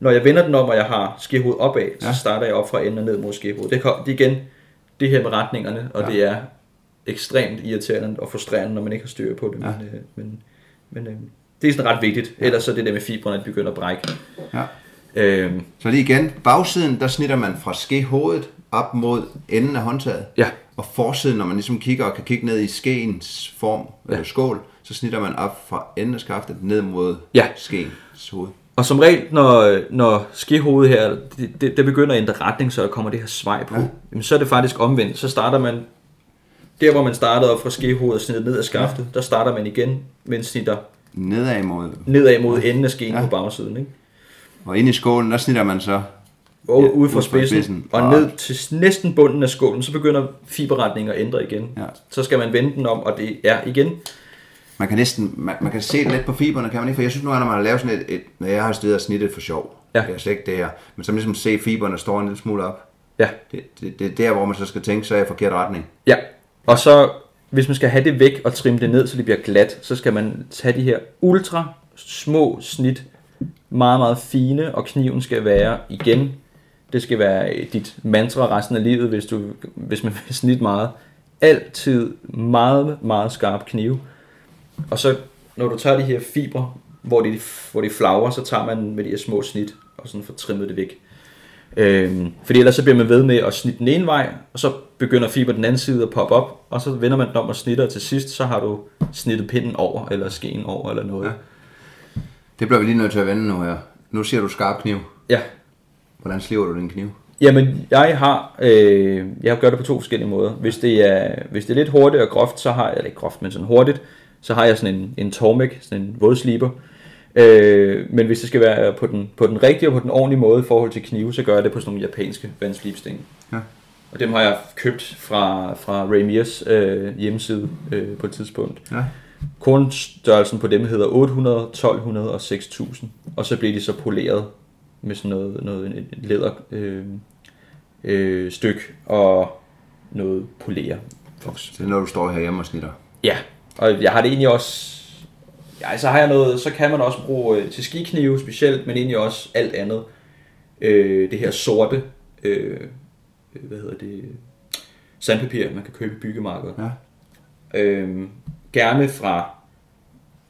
Når jeg vender den om, og jeg har skehovedet opad, så Ja. starter jeg op fra enden og ned mod skehovedet. Det, er igen det her med retningerne, og Ja. det er ekstremt irriterende og frustrerende, når man ikke har styr på det. Ja. Men, øh, men, men øh, det er sådan ret vigtigt. Ellers så er det der med fibrene, at de begynder at brække. ja. Øhm, Så lige igen, bagsiden, der snitter man fra skehovedet op mod enden af håndtaget. ja, Og forsiden, når man ligesom kigger og kan kigge ned i skeens form, Ja. ja. skål, så snitter man op fra enden af skaftet ned mod Ja. skeens hoved. Og som regel, når, når skehovedet her, det, det, det begynder at ændre retning, så der kommer det her svej på, ja. Jamen, så er det faktisk omvendt. Så starter man, der hvor man startede op fra skehovedet og snittet ned ad skaftet, ja. der starter man igen, men snitter Nedad mod. nedad mod enden af skeen ja. På bagsiden. Ikke? Og inde i skålen, der snitter man så. Og Ja, ud fra spidsen, spidsen. og Og- ned til næsten bunden af skålen, så begynder fiberretningen at ændre igen. Ja. Så skal man vende den om, og det er igen. Man kan næsten, man, man kan se det lidt på fiberne, kan man ikke? For jeg synes gange, når man har lavet sådan et, et når jeg har stået og snittet for sjov, Ja. det er slet ikke det her, men så man ligesom se fiberne står en lille smule op. Ja, Det, det, det er der, hvor man så skal tænke, så er jeg i forkert retning. ja. Og så, hvis man skal have det væk og trimme det ned, så det bliver glat, så skal man tage de her ultra små snit, meget, meget fine, og kniven skal være igen. Det skal være dit mantra resten af livet, hvis, du, hvis man vil snitte meget. Altid meget, meget skarp knive. Og så, når du tager de her fibre, hvor de, hvor de flagrer, så tager man med de her små snit, og sådan får trimmet det væk. Øhm, fordi ellers så bliver man ved med at snitte den ene vej, og så begynder fiber den anden side at poppe op, og så vender man den om og snitter, og til sidst så har du snittet pinden over, eller skeen over, eller noget. Ja. Det bliver vi lige nødt til at vende nu her. Nu siger du skarp kniv. ja. Hvordan sliver du din kniv? Jamen, jeg har, øh, jeg gør det på to forskellige måder. Hvis det er, hvis det er lidt hurtigt og groft, så har jeg, eller ikke groft, men sådan hurtigt, så har jeg sådan en, en Tormek, sådan en vådsliber. Øh, men hvis det skal være på den, på den rigtige og på den ordentlige måde i forhold til knive, så gør jeg det på sådan nogle japanske vandslibsten. Ja. Og dem har jeg købt fra, fra Ray Mears øh, hjemmeside øh, på et tidspunkt. Ja. Kornstørrelsen på dem hedder 800, 1200 og 6000. Og så bliver de så poleret med sådan noget, noget et læder øh, øh, styk og noget polerer. Så det er når du står herhjemme og snitter. Ja, og jeg har det egentlig også... Ja, så har jeg noget, så kan man også bruge øh, til skiknive specielt, men egentlig også alt andet. Øh, det her sorte, øh, hvad hedder det, sandpapir, man kan købe i byggemarkedet. Ja. Øh, gerne fra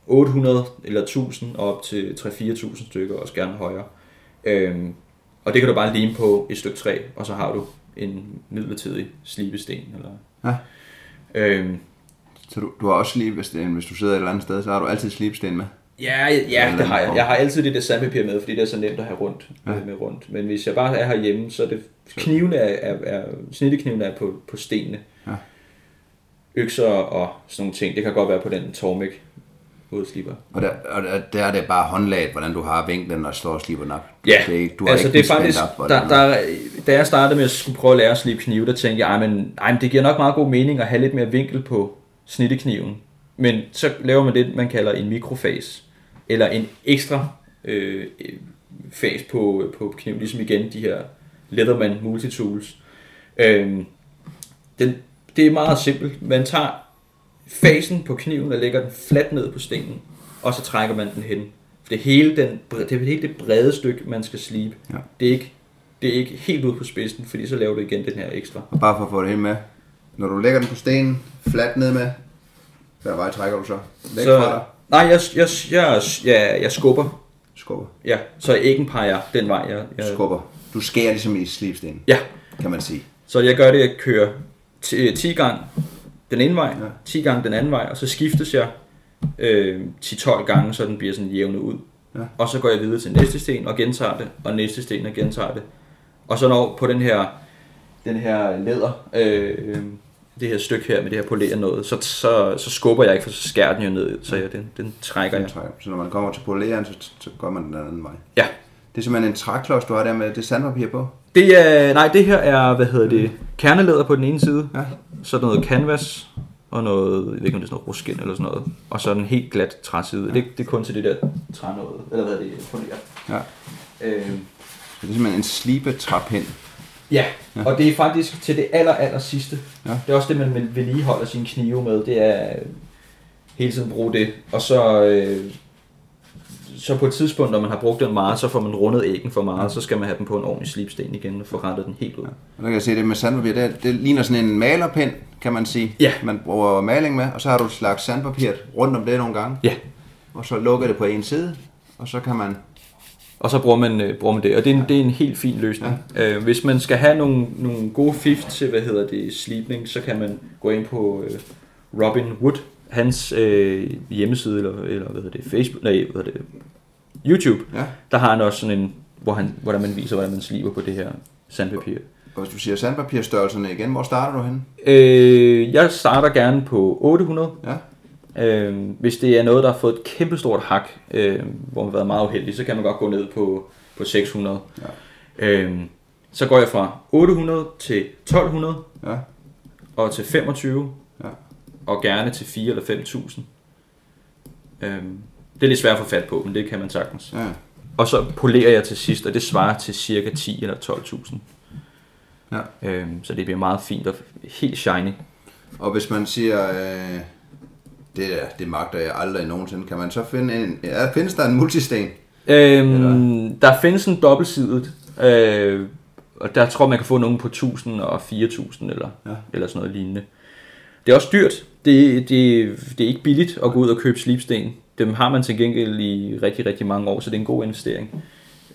800 eller 1000 og op til 3-4.000 stykker, også gerne højere. Øh, og det kan du bare lime på et stykke træ, og så har du en midlertidig slibesten. Eller, Ja. øh, Så du, du har også slibsten, hvis du sidder et eller andet sted, så har du altid slibsten med. Ja, ja, det har jeg. Jeg har altid det der sandpapir med, fordi det er så nemt at have rundt, Ja. ja. med rundt. Men hvis jeg bare er herhjemme, så er det knivene er, er, er snitteknivene er på, på stenene. Ja. Økser og sådan nogle ting. Det kan godt være på den Tormek hovedslipper. Og der, og der, der er det bare håndlaget, hvordan du har vinklen og slår sliberen op. Ja, det du har altså ikke det er faktisk, op, der, der, da jeg startede med at skulle prøve at lære at slibe knive, der tænkte jeg, ej, men, ej, men det giver nok meget god mening at have lidt mere vinkel på snittekniven. Men så laver man det, man kalder en mikrofase, eller en ekstra øh, øh, fas på, på kniven, ligesom igen de her Leatherman Multitools. Øhm, den, det er meget simpelt. Man tager fasen på kniven og lægger den fladt ned på stenen, og så trækker man den hen. For det hele, den, det er hele det brede stykke, man skal slibe. Ja. Det, er ikke, det er ikke helt ude på spidsen, fordi så laver du igen den her ekstra. Og bare for at få det hele med. Når du lægger den på stenen, fladt ned med, hvad vej trækker du så? Væk Så, fra dig? nej, jeg, jeg, jeg, jeg, jeg skubber. Skubber. Ja, så æggen peger den vej. Jeg, jeg, skubber. Du skærer ligesom i slibstenen, ja, kan man sige. så jeg gør det, jeg kører 10, 10 gange den ene vej, Ja. 10 gange den anden vej, og så skiftes jeg øh, 10-12 gange, så den bliver sådan jævnet ud. Ja. Og så går jeg videre til næste sten og gentager det, og næste sten og gentager det. Og så når på den her, den her læder, øh, det her stykke her med det her poleret noget, så, så, så skubber jeg ikke, for så skærer den jo ned, så jeg, den, den trækker jeg. Den trækker. Så når man kommer til poleren, så, så går man den anden vej. Ja, Det er simpelthen en træklods, du har der med det sandpapir på. det er, nej, det her er, hvad hedder det, kernelæder på den ene side, Ja. så er der noget canvas, og noget, jeg ved ikke om det er sådan noget ruskin eller sådan noget, og så den helt glat træside. Det, det er kun til det der træ noget, eller hvad er det, poleret. Ja. Øh, Så det er simpelthen en slibetrappind. Ja, og det er faktisk til det aller, aller sidste. Ja. Det er også det, man vedligeholder sine knive med. Det er øh, hele tiden bruge det. Og så, øh, så på et tidspunkt, når man har brugt den meget, så får man rundet æggen for meget. Så skal man have den på en ordentlig slipsten igen og få rettet den helt ud. Og der kan jeg se det med sandpapir. Det, det ligner sådan en malerpind, kan man sige. Ja. Man bruger maling med, og så har du et slags sandpapir rundt om det nogle gange. Ja, Og så lukker det på en side, og så kan man... og så bruger man, øh, bruger man det. Og det er en, det er en helt fin løsning. Ja. Øh, hvis man skal have nogle, nogle gode fif til, hvad hedder det, slipning, så kan man gå ind på øh, Robin Wood, hans øh, hjemmeside, eller, eller hvad hedder det, Facebook, nej, hvad hedder det, YouTube. Ja. Der har han også sådan en, hvor, han, hvordan man viser, hvordan man sliber på det her sandpapir. Og hvis du siger sandpapirstørrelserne igen, hvor starter du henne? Øh, jeg starter gerne på 800. Ja. Øh, hvis det er noget, der har fået et kæmpestort hak, øh, hvor man har været meget uheldig, så kan man godt gå ned på, på 600. Ja. Øh, så går jeg fra 800 til 1200 Ja. og til 25 Ja. og gerne til 4 eller 5.000. Øh, det er lidt svært at få fat på, men det kan man sagtens. ja. Og så polerer jeg til sidst, og det svarer til cirka 10 eller 12.000. Ja. Øhm, så det bliver meget fint og helt shiny. Og hvis man siger, øh, det, det magter jeg aldrig nogensinde, kan man så finde en... Ja, findes der en multisten? Øhm, der findes en dobbeltsidet, øh, og der tror man kan få nogen på 1000 og 4000 eller, ja. eller sådan noget lignende. Det er også dyrt. Det, det, det er ikke billigt at gå ud og købe slipsten. Dem har man til gengæld i rigtig, rigtig mange år, så det er en god investering.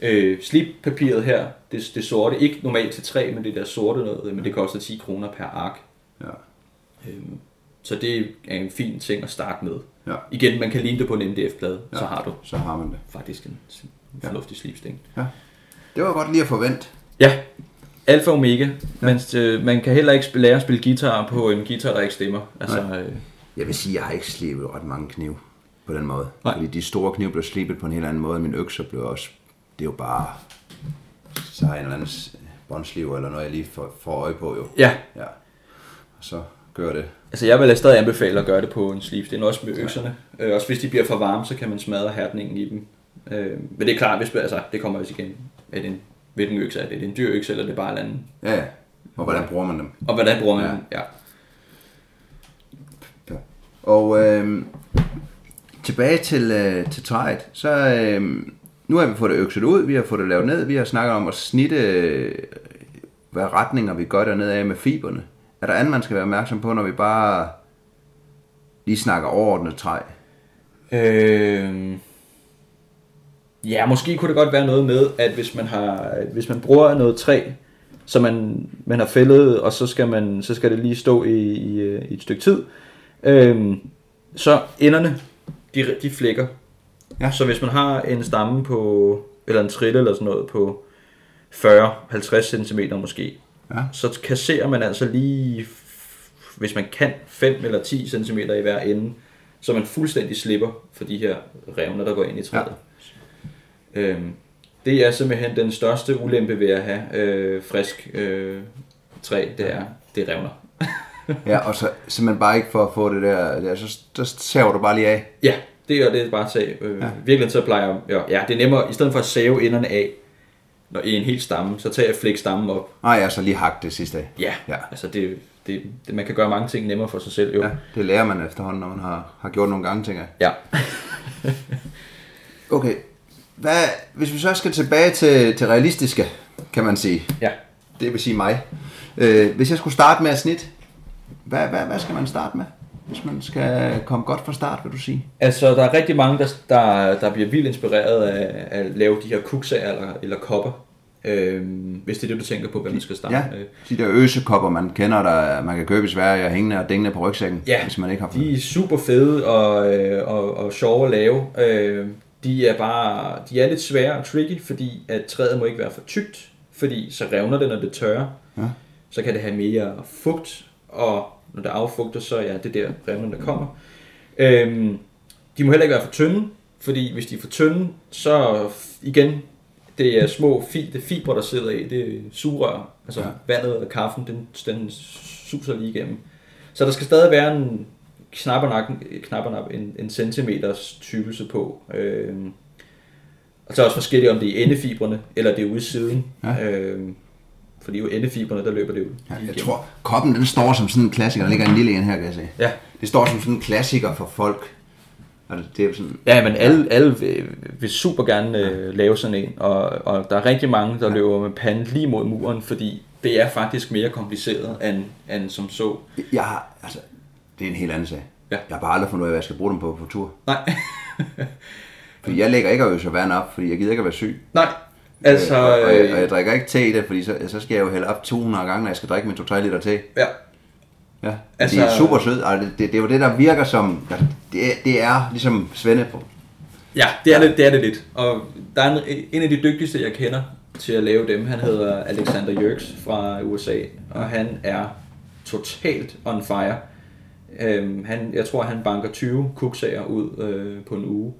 Øh, slippapiret her, det, det sorte, ikke normalt til træ, men det der sorte noget, men det koster 10 kroner per ark. Ja. Øhm, så det er en fin ting at starte med. Ja. Igen, man kan ligne det på en MDF-plade, ja. så har du Så har man det. faktisk en fornuftig slipsten. Det var godt lige at forvente. Ja, alfa og omega, ja. men øh, man kan heller ikke lære at spille guitar på en guitar, der ikke stemmer. Altså, øh, Jeg vil sige, jeg har ikke slebet ret mange kniv på den måde. Nej. Fordi de store knive blev slibet på en helt anden måde. Min økser blev også... Det er jo bare... Så har jeg en eller anden båndsliv eller noget, jeg lige får, får øje på jo. Ja, Ja. Og så gør det. altså jeg vil stadig anbefale at gøre det på en sleeve. Det er også med økserne. Øh, også hvis de bliver for varme, så kan man smadre hærdningen i dem. Øh, men det er klart, hvis, altså, det kommer også igen. Er det en, hvilken økse er det? Er det en dyr økse, eller er det bare en anden? Ja, ja. Og hvordan bruger man dem? Og hvordan bruger man Ja. den? Ja. Ja. Og øh, tilbage til, øh, til træet, så øh, nu har vi fået det økset ud, vi har fået det lavet ned, vi har snakket om at snitte, øh, hvad retninger vi gør dernede af med fiberne. Er der andet, man skal være opmærksom på, når vi bare lige snakker overordnet træ? Øh, ja, måske kunne det godt være noget med, at hvis man har, hvis man bruger noget træ, som man, man har fældet, og så skal, man, så skal det lige stå i, i, øh, i et stykke tid, øh, så enderne, de, de flækker. Ja. Så hvis man har en stamme på, eller en trille eller sådan noget på 40-50 cm måske, Ja. så kasserer man altså lige, hvis man kan, 5 eller 10 cm i hver ende, så man fuldstændig slipper for de her revner, der går ind i træet. Ja. Øhm, det er simpelthen den største ulempe ved at have øh, frisk øh, træ, det er, det revner. Ja, og så simpelthen bare ikke for at få det der, der så, så saver du bare lige af. Ja, det er det er bare at tage. Øh, ja. Virkelig så plejer jeg, ja, ja, det er nemmere, i stedet for at save enderne af, når i en hel stamme, så tager jeg flæk stammen op. Nej, jeg har så lige hakt det sidste af. Ja, Ja. ja. altså det, det, det, man kan gøre mange ting nemmere for sig selv, jo. Ja, det lærer man efterhånden, når man har, har gjort nogle gange, tænker jeg. ja. *laughs* Okay, hvad, hvis vi så skal tilbage til, til realistiske, kan man sige. ja. Det vil sige mig. Øh, hvis jeg skulle starte med at snit, hvad, hvad, hvad skal man starte med? Hvis man skal komme godt fra start, vil du sige? Altså, der er rigtig mange, der, der, der bliver vildt inspireret af at lave de her kuksager eller, eller kopper. Øhm, hvis det er det, du tænker på, hvad man skal starte Ja, med. de der øsekopper, man kender, der man kan købe i Sverige og hængende og dængende på rygsækken, Ja, hvis man ikke har De er super fede og, øh, og, og sjove at lave. Øh, de er bare, de er lidt svære og tricky, fordi at træet må ikke være for tykt, fordi så revner det, når det tørrer. Ja. Så kan det have mere fugt, og når det affugter, så ja, det er der revner, der kommer. Øhm, de må heller ikke være for tynde, fordi hvis de er for tynde, så igen, det er små fi, det er fibre, der sidder i, det er sugerør. Altså Ja. vandet og kaffen, den, den suser lige igennem. Så der skal stadig være en knappernap, knappernap en, en centimeters tykkelse på. Øhm, og så er også forskelligt, om det er endefibrene, eller det er ude siden. Ja. Ja. Fordi jo endefibrene, der løber det jo. Ja, jeg igennem. tror, koppen den står som sådan en klassiker. Der ligger en lille en her, kan jeg se. Ja. Det står som sådan en klassiker for folk. Altså, det er sådan, Ja, men alle, alle vil, vil super gerne øh, lave sådan en, og, og der er rigtig mange, der løber med panden lige mod muren, fordi det er faktisk mere kompliceret end, end som så. jeg har, altså, det er en helt anden sag. Ja. Jeg har bare aldrig fundet ud af, hvad jeg skal bruge dem på på tur. Nej, *laughs* Fordi jeg lægger ikke at øse vand op, fordi jeg gider ikke at være syg. nej. Altså, Øh, og, og, jeg, og øh, jeg drikker ikke te i det, fordi så, så skal jeg jo hælde op 200 gange, når jeg skal drikke min 2-3 liter te. ja, Ja, Altså- det er super sødt. Altså, det, det, det er jo det, der virker som... Altså, det, det er ligesom Svende på. ja, det er det, det er det lidt. Og der er en, en af de dygtigste, jeg kender til at lave dem, han hedder Alexander Jørgs fra USA, og han er totalt on fire. Øhm, han, jeg tror, han banker 20 kuksager ud øh, på en uge.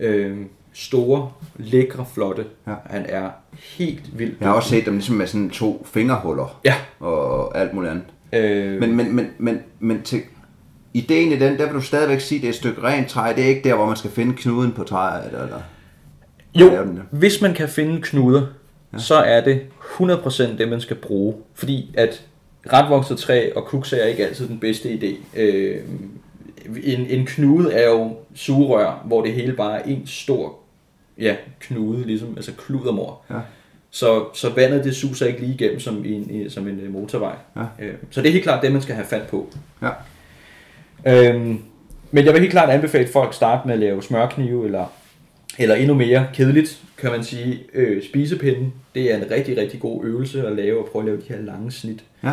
Øhm, store, lækre, flotte. Ja. Han er helt vild. Jeg har også set dem ligesom med sådan to fingerhuller Ja. og alt muligt andet. Øh, Men, men, men, men, men til, ideen i den, der vil du stadigvæk sige, det er et stykke rent træ. Det er ikke der, hvor man skal finde knuden på træet. Eller. Jo, den der. hvis man kan finde knuder, ja. så er det 100% det, man skal bruge. Fordi at retvokset træ og kuksager er ikke altid den bedste idé. Øh, en, en knude er jo sugerør, hvor det hele bare er en stor ja, knude, ligesom, altså kludermor. Ja. Så, så vandet det suser ikke lige igennem som, i en, i, som en øh, motorvej. Ja. Øh, så det er helt klart det, man skal have fat på. Ja. Øhm, men jeg vil helt klart anbefale at folk starte med at lave smørknive, eller, eller endnu mere kedeligt, kan man sige, øh, spisepinden. Det er en rigtig, rigtig god øvelse at lave, og prøve at lave de her lange snit. ja.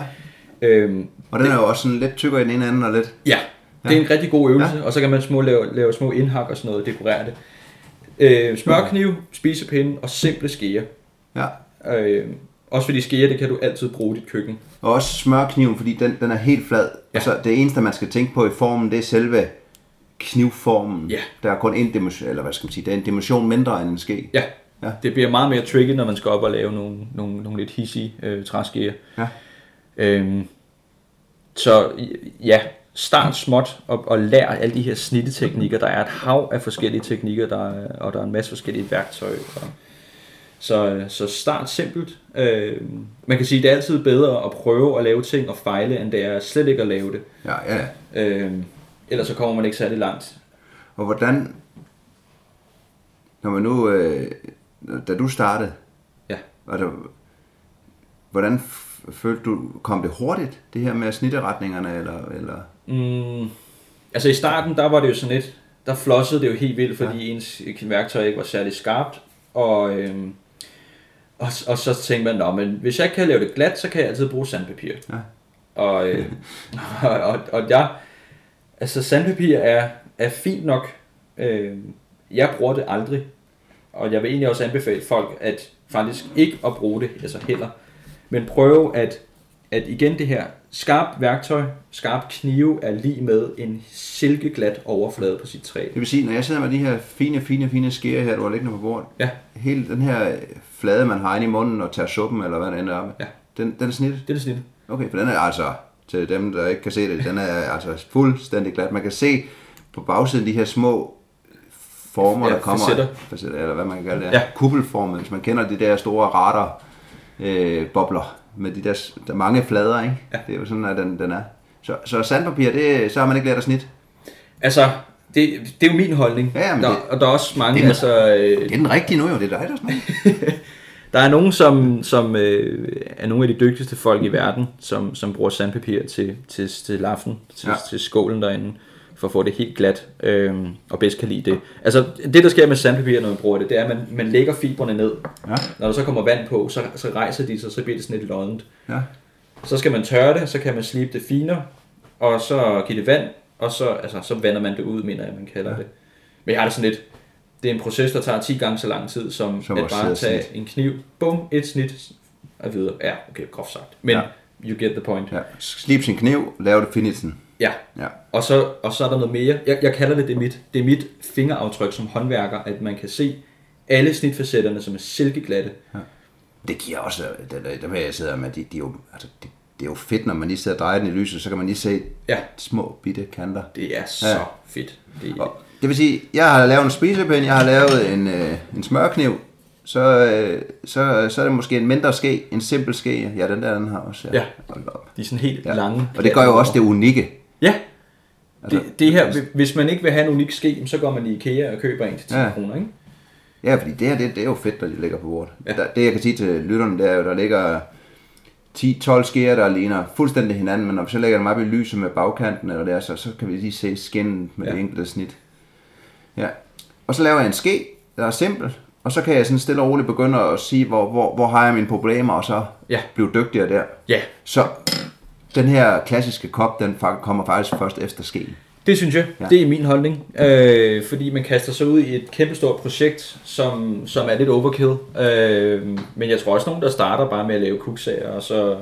Øhm, Og den er jo også sådan lidt tykkere i den ene ende og lidt... ja, det er en rigtig god øvelse, ja. og så kan man små lave, lave små indhak og sådan noget, dekorere det. Øh, smørkniv, spisepinde og simple skeer. Ja. Øh, også fordi skeer, det kan du altid bruge i dit køkken. Og også smørkniven, fordi den, den er helt flad. Ja. Altså, det eneste, man skal tænke på i formen, det er selve knivformen. Ja. Der er kun en dimension, eller hvad skal man sige, det er en dimension mindre end en ske. Ja. Ja. Det bliver meget mere tricky, når man skal op og lave nogle, nogle, nogle lidt hissige øh, træskeer. Ja. Øhm, så ja, start småt og, og lær alle de her snitteteknikker. Der er et hav af forskellige teknikker, der er, og der er en masse forskellige værktøj. Og, så, så start simpelt. Øh, man kan sige, at det er altid bedre at prøve at lave ting og fejle, end det er slet ikke at lave det. Ja, ja. Øh, ellers så kommer man ikke særlig langt. Og hvordan, når man nu, øh, da du startede, Ja. var der, hvordan følte du, kom det hurtigt, det her med snitteretningerne, eller, eller? Mm, altså i starten, der var det jo sådan lidt, der flossede det jo helt vildt, fordi ja. ens værktøj ikke var særlig skarpt, og, øhm, og, og så tænkte man, Nå, men hvis jeg kan lave det glat, så kan jeg altid bruge sandpapir. Ja. Og, øh, *laughs* og, og, og jeg, altså sandpapir er, er fint nok, øh, jeg bruger det aldrig, og jeg vil egentlig også anbefale folk, at faktisk ikke at bruge det, altså heller, men prøve at, at igen det her, skarpt værktøj, skarp knive er lige med en silkeglat overflade på sit træ. Det vil sige, når jeg sidder med de her fine, fine, fine skære her, du har liggende på bordet, Ja, hele den her flade, man har inde i munden og tager suppen, eller hvad det ender op, Ja. den, den er snittet? det er snit. Okay, for den er altså, til dem, der ikke kan se det, den er altså fuldstændig glat. Man kan se på bagsiden de her små former, Ja, der kommer. facetter. facetter. Eller hvad man kan kalde det. Ja. Kuppelformet, hvis man kender de der store radar øh, bobler med de der, der er mange flader, ikke? Ja. Det er jo sådan, at den, den er. Så, så sandpapir, det, så har man ikke lært at snit. Altså, det, det er jo min holdning. Ja, men der, det- og der er også mange, det er- altså, øh, Det er den rigtige nu jo, det er dig, der snakker. *laughs* Der er nogen, som, som øh, er nogle af de dygtigste folk i verden, som, som bruger sandpapir til, til, til laften, til, Ja. til skålen derinde, for at få det helt glat, øh, og bedst kan lide det. Altså, det der sker med sandpapir, når man bruger det, det er, at man, man lægger fibrene ned. Ja, Når der så kommer vand på, så, så rejser de sig, så bliver det sådan lidt loddent. ja. Så skal man tørre det, så kan man slibe det finere, og så give det vand, og så, altså, så vander man det ud, mener jeg, man kalder ja. det. Men jeg har det sådan lidt, det er en proces, der tager 10 gange så lang tid, som, Som at bare tage snit. en kniv, bum, et snit, og videre. Ja, okay, groft sagt. Men Ja. you get the point. Ja. Slip sin kniv, lav det finishen. Ja. Ja. Og, så, og så er der noget mere. Jeg, jeg kalder det, det er, mit, det er mit fingeraftryk som håndværker, at man kan se alle snitfacetterne, som er silkeglatte. Det giver også, det, det, det jeg sidder med, de, de er jo, altså, det, det er jo fedt, når man lige sidder og drejer den i lyset, så kan man lige se Ja, små bitte kanter. det er så Ja. ja. fedt. Det, Og det vil sige, jeg har lavet en spisepind, jeg har lavet en, øh, en smørkniv, så, øh, så, så er det måske en mindre ske, en simpel ske. Ja, den der, den har også. Ja. Op. de er sådan helt Ja. ja. lange. Og det gør jo også det unikke. Ja, Altså, det, det her, hvis man ikke vil have en unik ske, så går man i IKEA og køber en til 10 Ja. kroner, ikke? Ja, fordi det her, det, det er jo fedt, når de ligger på bordet. Ja. Der, det jeg kan sige til lytterne, det er jo, der ligger 10-12 skeer, der ligner fuldstændig hinanden, men når vi så lægger dem op i lyset med bagkanten, eller der, så, så kan vi lige se skinnet med. Ja. det enkelte snit. Ja. Og så laver jeg en ske, der er simpel, og så kan jeg sådan stille og roligt begynde at sige, hvor, hvor, hvor har jeg mine problemer, og så Ja. blive dygtigere der. Ja, Så den her klassiske kop, den kommer faktisk først efter skeen. det synes jeg. Ja. Det er min holdning. Øh, fordi man kaster sig ud i et kæmpestort projekt, som, som er lidt overkill. Øh, men jeg tror også nogen, der starter bare med at lave kuksager, og så, ja.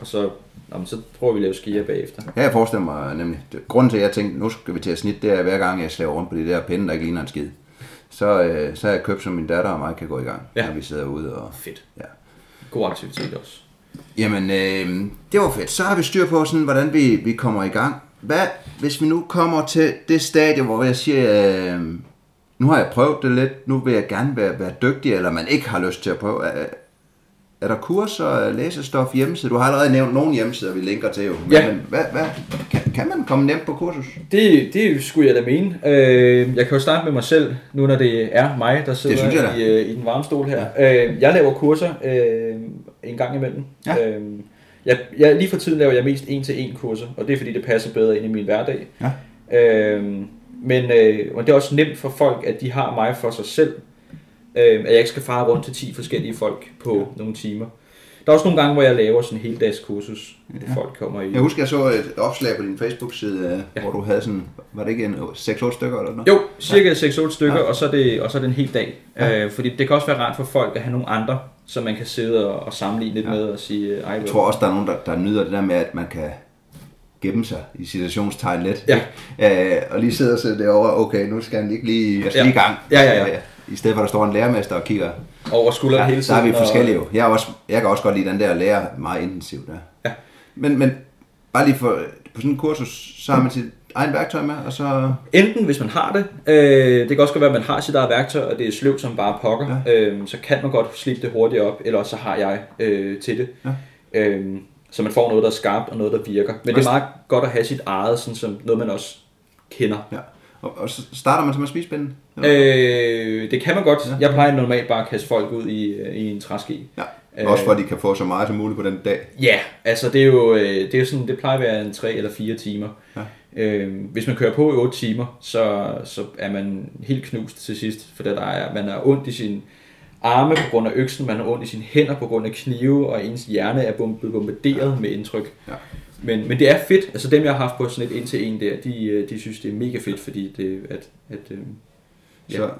og så, nå, men så prøver vi at lave skier bagefter. Ja, jeg forestiller mig nemlig, det- grunden til, at jeg tænkte, nu skal vi til at snitte, det er, hver gang jeg slæver rundt på de der pinde, der ikke ligner en skid. Så, øh, så har jeg købt, så min datter og mig kan gå i gang. Ja. når vi sidder ude. Og, Fedt. ja. God aktivitet også. Jamen, øh, det var fedt. Så har vi styr på, sådan, hvordan vi, vi kommer i gang. Hvad, hvis vi nu kommer til det stadie, hvor jeg siger, øh, nu har jeg prøvet det lidt, nu vil jeg gerne være, være dygtig, eller man ikke har lyst til at prøve. Er, er der kurser, læsestof, hjemmesider? Du har allerede nævnt nogle hjemmesider, vi linker til jo. Men, Ja. men hvad, hvad, kan, kan man komme nemt på kursus? Det, det skulle jeg da mene. Øh, jeg kan jo starte med mig selv, nu når det er mig, der sidder i, øh, i den varme stol her. Øh, jeg laver kurser øh, en gang imellem. Ja. Øh, jeg, jeg, lige for tiden laver jeg mest en-til-en kurser, og det er fordi, det passer bedre ind i min hverdag. Ja. Øh, men øh, og det er også nemt for folk, at de har mig for sig selv. Øh, at jeg ikke skal fare rundt til 10 forskellige folk på ja. nogle timer. Der er også nogle gange, hvor jeg laver sådan en hel dags kursus, hvor folk kommer i. Jeg husker, jeg så et opslag på din Facebook-side, ja. Ja. hvor du havde sådan, var det ikke en 6-8 stykker eller noget? Jo, cirka 6-8 stykker, Ja. ja. og, så er det, og så er det en hel dag. Ja. Ja. Øh, fordi det kan også være rart for folk at have nogle andre, som man kan sidde og, og sammenligne lidt Ja. ja. med og sige, ej, Jeg tror også, der er nogen, der, der nyder det der med, at man kan gemme sig i situationstegn lidt. Ja. Øh, og lige sidder og sidder derovre, okay, nu skal han ikke lige, jeg skal Ja. lige i gang. Ja, ja, ja. Øh, I stedet for, at der står en lærermester og kigger. Over skulderen Ja, hele så tiden. er vi og- forskellige jo. Jeg, er også, jeg kan også godt lide den der at lære meget intensivt. Ja. Ja. Men, men bare lige for, på sådan en kursus, så har man sit egen værktøj med, og så... Enten hvis man har det, øh, det kan også godt være, at man har sit eget værktøj, og det er sløvt som bare pokker, ja. øh, så kan man godt slippe det hurtigt op, eller så har jeg øh, til det. Ja. Øh, så man får noget, der er skarpt, og noget, der virker. Men det er meget godt at have sit eget, sådan som noget, man også kender. Ja. Og, og så starter man så med spidsbinden? Øh, det kan man godt. Jeg plejer normalt bare at kaste folk ud i, øh, i en træski. Ja. Øh. Også for, at de kan få så meget som muligt på den dag. Ja, altså det er jo, øh, det er jo sådan, det plejer at være en 3 eller 4 timer. Ja. Øh, hvis man kører på i 8 timer, så, så er man helt knust til sidst, for der er, man har ondt i sin arme på grund af øksen, man har ondt i sine hænder på grund af knive, og ens hjerne er bombarderet med indtryk. Ja. Men, men det er fedt, altså dem jeg har haft på sådan et en til en der, de, øh, de synes det er mega fedt, fordi det, at, at øh, Ja. Så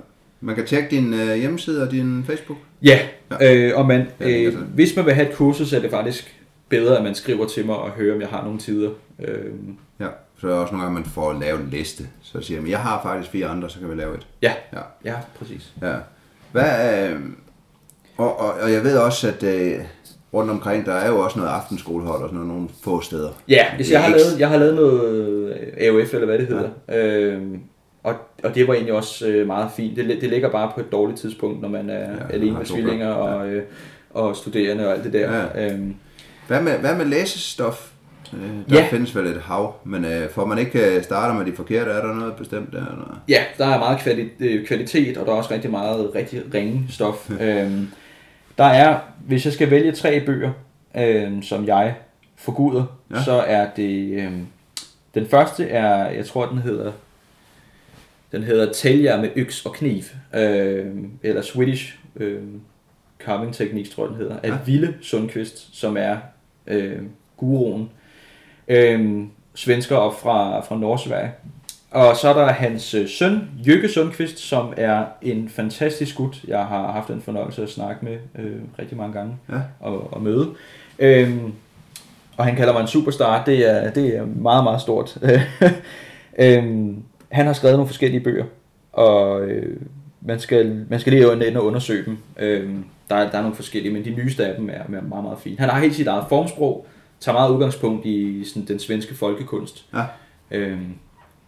man kan tjekke din øh, hjemmeside og din Facebook. Ja, øh, og man, Ja, er øh, hvis man vil have et kursus, så er det faktisk bedre, at man skriver til mig og hører, om jeg har nogle tider. Øh, Ja. Så er også nogle gange, man får lavet en liste. Så siger man, jeg har faktisk fire andre, så kan vi lave et. ja, Ja. ja, præcis. Ja. Hvad, øh, og, og, og jeg ved også, at øh, rundt omkring, der er jo også noget aftenskolehold og sådan noget, nogle få steder. Ja, hvis jeg har, lavet, jeg har lavet noget øh, AOF, eller hvad det hedder, ja. øh, og, og det var egentlig også øh, meget fint. Det, det ligger bare på et dårligt tidspunkt, når man er Ja, ja, alene med to tvillinger og, øh, og studerende og alt det der. Ja. Ja. Øh, Hvad med, hvad med læsestof? Øh, der Ja. findes vel et hav, men øh, får man ikke øh, starter med de forkerte, er der noget bestemt der? Eller? Ja, der er meget kvali- øh, kvalitet, og der er også rigtig meget rigtig ringe stof. *laughs* øhm, der er, hvis jeg skal vælge tre bøger, øhm, som jeg forguder, Ja. så er det... Øhm, den første er, jeg tror den hedder... Den hedder Tælger med øks og kniv, øhm, eller Swedish øhm, Carving Techniques, tror jeg den hedder, af Ja. Ville Sundqvist, som er øhm, guruen. Øhm, svensker op fra, fra Nordsverige. Og så er der hans øh, søn, Jøkke Sundqvist, som er en fantastisk gut. Jeg har haft en fornøjelse at snakke med øh, rigtig mange gange Ja. og, og møde. Øhm, og han kalder mig en superstar. Det er, det er meget, meget stort. *laughs* øhm, han har skrevet nogle forskellige bøger, og øh, man, skal, man skal lige ind og undersøge dem. Øhm, der, er, der er nogle forskellige, men de nyeste af dem er, er meget, meget fine. Han har helt sit eget formsprog, tager meget udgangspunkt i sådan, den svenske folkekunst. Ja. Øhm,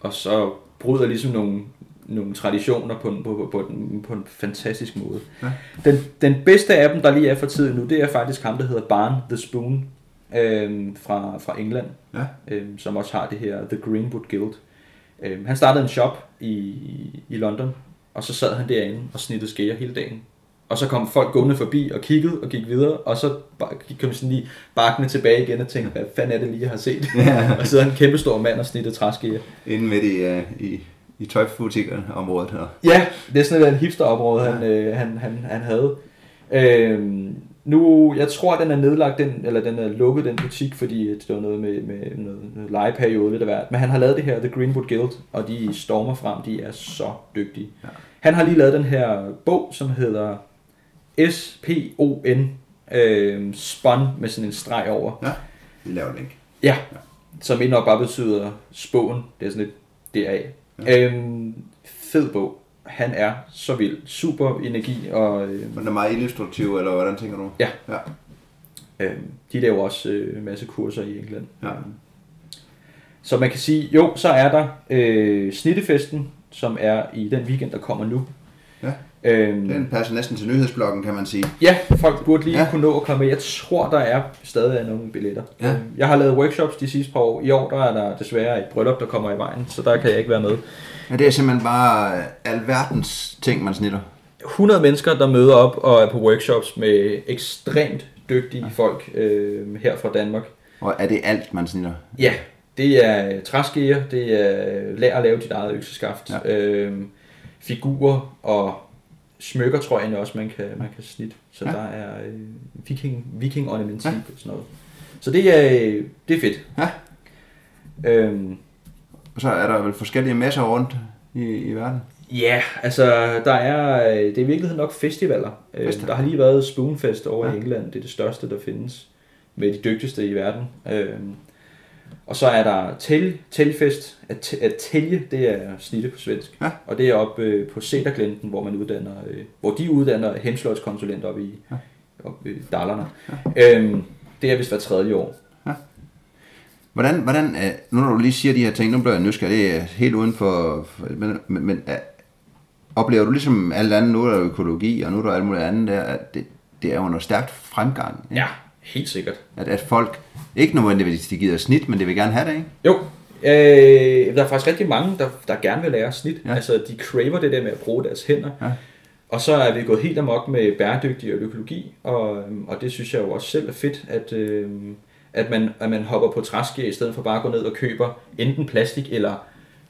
og så bryder ligesom nogle, nogle traditioner på en, på, på, på, en, på en fantastisk måde. Ja. Den, den bedste af dem, der lige er for tiden nu, det er faktisk ham, der hedder Barn the Spoon øhm, fra, fra England, Ja. øhm, som også har det her The Greenwood Guild. Øhm, han startede en shop i, i London, og så sad han derinde og snittede skeer hele dagen. Og så kom folk gående forbi og kiggede og gik videre, og så kom sådan lige bakkende tilbage igen og tænkte, hvad fanden er det lige, jeg har set? Ja. *laughs* og sidder en kæmpe stor mand og snitter træskeer. Inde midt i, øh, i, i tøjbutikkerne området her. Ja, det er sådan et hipsterområde, han, øh, han, han, han havde. Øhm, nu, jeg tror, den er nedlagt, den, eller den er lukket, den butik, fordi det var noget med, med noget, noget legeperiode, lidt af hvert. Men han har lavet det her, The Greenwood Guild, og de stormer frem, de er så dygtige. Ja. Han har lige lavet den her bog, som hedder S-P-O-N, øh, Spun med sådan en streg over. Ja, vi laver link. Ja, som indok bare betyder spåen. Det er sådan lidt deraf. Ja. Øhm, fed bog. Han er så vild. Super energi, og øh, Men er meget illustrativ, eller hvordan tænker du? Ja. ja. øh, de laver også øh, en masse kurser i England. Ja. Øhm, Så man kan sige, jo, så er der øh, Snittefesten, som er i den weekend, der kommer nu. Ja. Øhm, Den passer næsten til nyhedsblokken, kan man sige. Ja, folk burde lige Ja. ja. kunne nå at komme med. Jeg tror, der er stadig nogle billetter. Ja. Øh, Jeg har lavet workshops de sidste par år. I år der er der desværre et bryllup, der kommer i vejen, så der kan jeg ikke være med. Ja, det er simpelthen bare alverdens ting, man snitter. 100 mennesker, der møder op og er på workshops med ekstremt dygtige folk øh, her fra Danmark. Og er det alt, man snitter? Ja, det er træskeer, det er lær at lave dit eget økseskaft, Ja. ja. øh, figurer og smykker, tror jeg også, man kan, man kan snitte. Så Ja. der er øh, viking, viking ornamentik ja. og sådan noget. Så det er, øh, det er fedt. Ja. Øhm, Og så er der vel forskellige messer rundt i, i verden. Ja, altså der er, øh, det er i virkeligheden nok festivaler. Øh, Festival. Der har lige været Spoonfest over Ja. i England, det er det største, der findes, med de dygtigste i verden. Øh, Og så er der tel, Telfest, at, at tælje, det er snitte på svensk. Ja. Og det er oppe øh, på Cedarglenten, hvor man uddanner, øh, hvor de uddanner hemsløjtskonsulenter oppe i, Ja. oppe i Dalarna. Ja. Øhm, det er vist hver tredje år. Hvordan, hvordan, øh, nu når du lige siger de her ting, nu bliver jeg nysgerrig, det er helt uden for, for men, men, men øh, oplever du ligesom alt andet, nu er der økologi, og nu er der alt muligt andet der, at det, det er under stærkt fremgang, ikke? Ja, helt sikkert. At, at folk, ikke nødvendigvis de gider snit, men det vil gerne have det, ikke? Jo, øh, der er faktisk rigtig mange, der, der gerne vil lære snit. Ja. Altså, de craver det der med at bruge deres hænder. Ja. Og så er vi gået helt amok med bæredygtig og økologi, og, øhm, og det synes jeg jo også selv er fedt, at, øh, at, man, at man hopper på træske, i stedet for bare at gå ned og køber enten plastik eller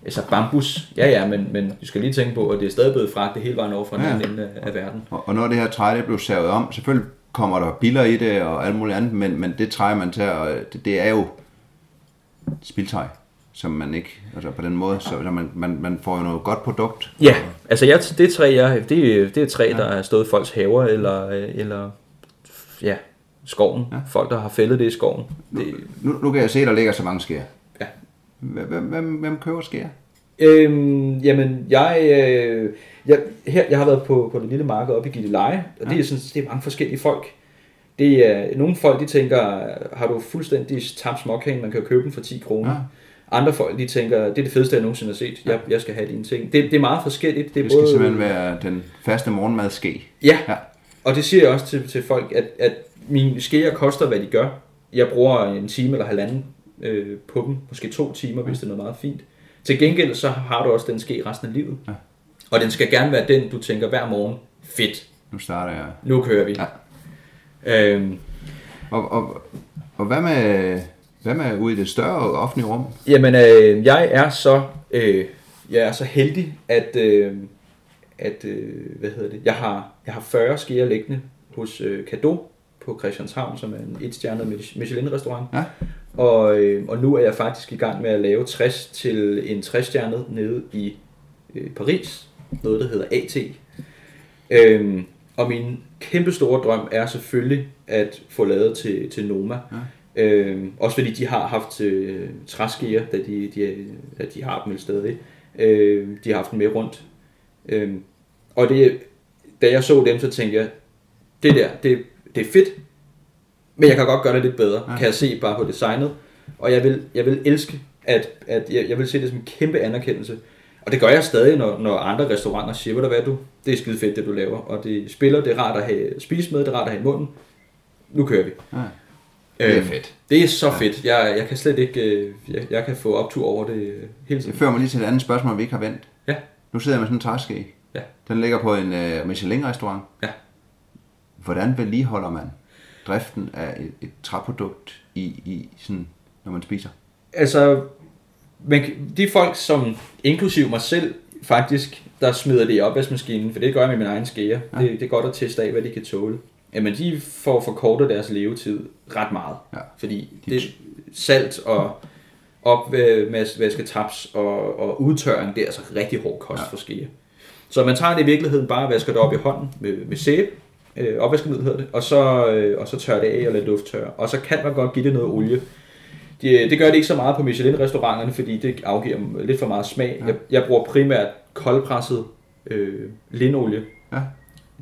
altså bambus. Ja, ja, men, men du skal lige tænke på, at det er stadig blevet fragtet hele vejen over fra den Ja. anden ende af, af verden. Og, og når det her træ, det blev savet om, selvfølgelig kommer der biller i det og alt muligt andet, men, men det træ, man tager, og det, det er jo spildtræ, som man ikke, altså på den måde, så man, man, man får jo noget godt produkt. Ja, altså jeg, det træ, jeg, det, det er træ, der er stået i folks haver, eller, eller ja, skoven. Ja. Ja. Folk, der har fældet det i skoven. Det, Nu, nu kan jeg se, at der ligger så mange skær. ja. Hvem, hvem, hvem, hvem køber skær? Øhm, jamen, jeg, øh, jeg, her, jeg har været på, på det lille marked oppe i Gilleleje, og det, er sådan, det er mange forskellige folk. Det er, nogle folk, de tænker, har du fuldstændig tabt småkage, man kan købe den for 10 kroner. Ja. Andre folk, de tænker, det er det fedeste, jeg nogensinde har set. Jeg, jeg skal have dine ting. Det, det er meget forskelligt. Det, er Det skal simpelthen være den faste morgenmadske. Ja, Ja. og det siger jeg også til, til folk, at, at mine skeer koster, hvad de gør. Jeg bruger en time eller halvanden øh, på dem, måske to timer, hvis det er noget meget fint. Til gengæld så har du også den ske resten af livet. Ja. Og den skal gerne være den, du tænker hver morgen, fedt, Nu starter jeg. nu kører vi. Ja. Øhm, Og, og, og hvad med, hvad med ude i det større offentlige rum? jamen, øh, jeg er så øh, jeg er så heldig, at, øh, at øh, hvad hedder det, jeg har, jeg har 40 skeer liggende hos øh, Kado på Christianshavn, som er en etstjernet Mich- Michelin-restaurant. Ja. Og, øh, og nu er jeg faktisk i gang med at lave 60 til en 60-stjernet nede i øh, Paris. Noget, der hedder AT. Øhm, og min kæmpe store drøm er selvfølgelig at få lavet til, til Noma. Ja. Øhm, også fordi de har haft øh, træskeer, da de, de, da de har dem stadig. Øh, de har haft dem med rundt. Øhm, og det, da jeg så dem, så tænkte jeg, det der, det, det er fedt, men jeg kan godt gøre det lidt bedre, Ja. ja. kan jeg se bare på designet. Og jeg vil, jeg vil elske, at, at jeg, jeg vil se det som en kæmpe anerkendelse. Og det gør jeg stadig, når, når andre restauranter siger, ved du hvad du, det er skide fedt, det du laver. Og det spiller, det er rart at have spise med, det er rart at have i munden. Nu kører vi. Ja. Det er Øhm, fedt. Det er så fedt. Jeg, jeg kan slet ikke, øh, jeg, jeg kan få optur over det øh, hele Det tiden. fører mig lige til et andet spørgsmål, vi ikke har vendt. Ja. Nu sidder jeg med sådan en træske. Ja. Den ligger på en uh, Michelin-restaurant. Ja. Hvordan vedligeholder man driften af et, et træprodukt i, i sådan, når man spiser? Altså, men de folk, som inklusiv mig selv faktisk, der smider det i opvaskemaskinen, for det gør jeg med min egen skære. Ja. Det, det er godt at teste af, hvad de kan tåle. Jamen, de får forkortet deres levetid ret meget. Ja. Fordi De- det salt og opvaske taps og, og udtørring, det er altså rigtig hård kost ja. for skære. Så man tager det i virkeligheden bare og vasker det op i hånden med, med sæbe, øh, opvaskemiddel hedder det, og så, øh, og så tørrer det af og lader luft tørre. Og så kan man godt give det noget olie. Det, det gør det ikke så meget på Michelin-restauranterne, fordi det afgiver lidt for meget smag. Ja. Ja. Jeg, jeg bruger primært koldpresset øh, linolie. Ja.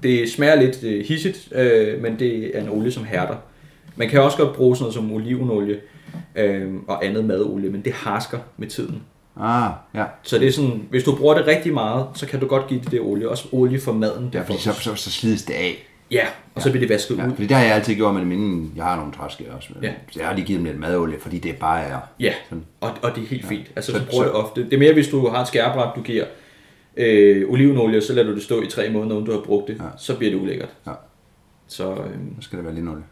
Det smager lidt øh, hissigt, øh, men det er en olie, som hærder. Man kan også godt bruge sådan noget som olivenolie øh, og andet madolie, men det harsker med tiden. Ah, ja. Så det er sådan, hvis du bruger det rigtig meget, så kan du godt give det det olie. Også olie for maden. Ja, fordi så, så, så slides det af. Ja, og så bliver det vasket Ja, ud. fordi det har jeg altid gjort med mine, jeg har nogle træske også. Ja. Så jeg har lige givet dem lidt madolie, fordi det bare er... Ja, Sådan. og, og det er helt fint. Altså, Så- så, bruger så- det ofte. Det er mere, hvis du har et skærbræt, du giver øh, olivenolie, og så lader du det stå i tre måneder, uden du har brugt det. Ja. Ja. Så bliver det ulækkert. Ja. Så øh, Så skal det være linolie.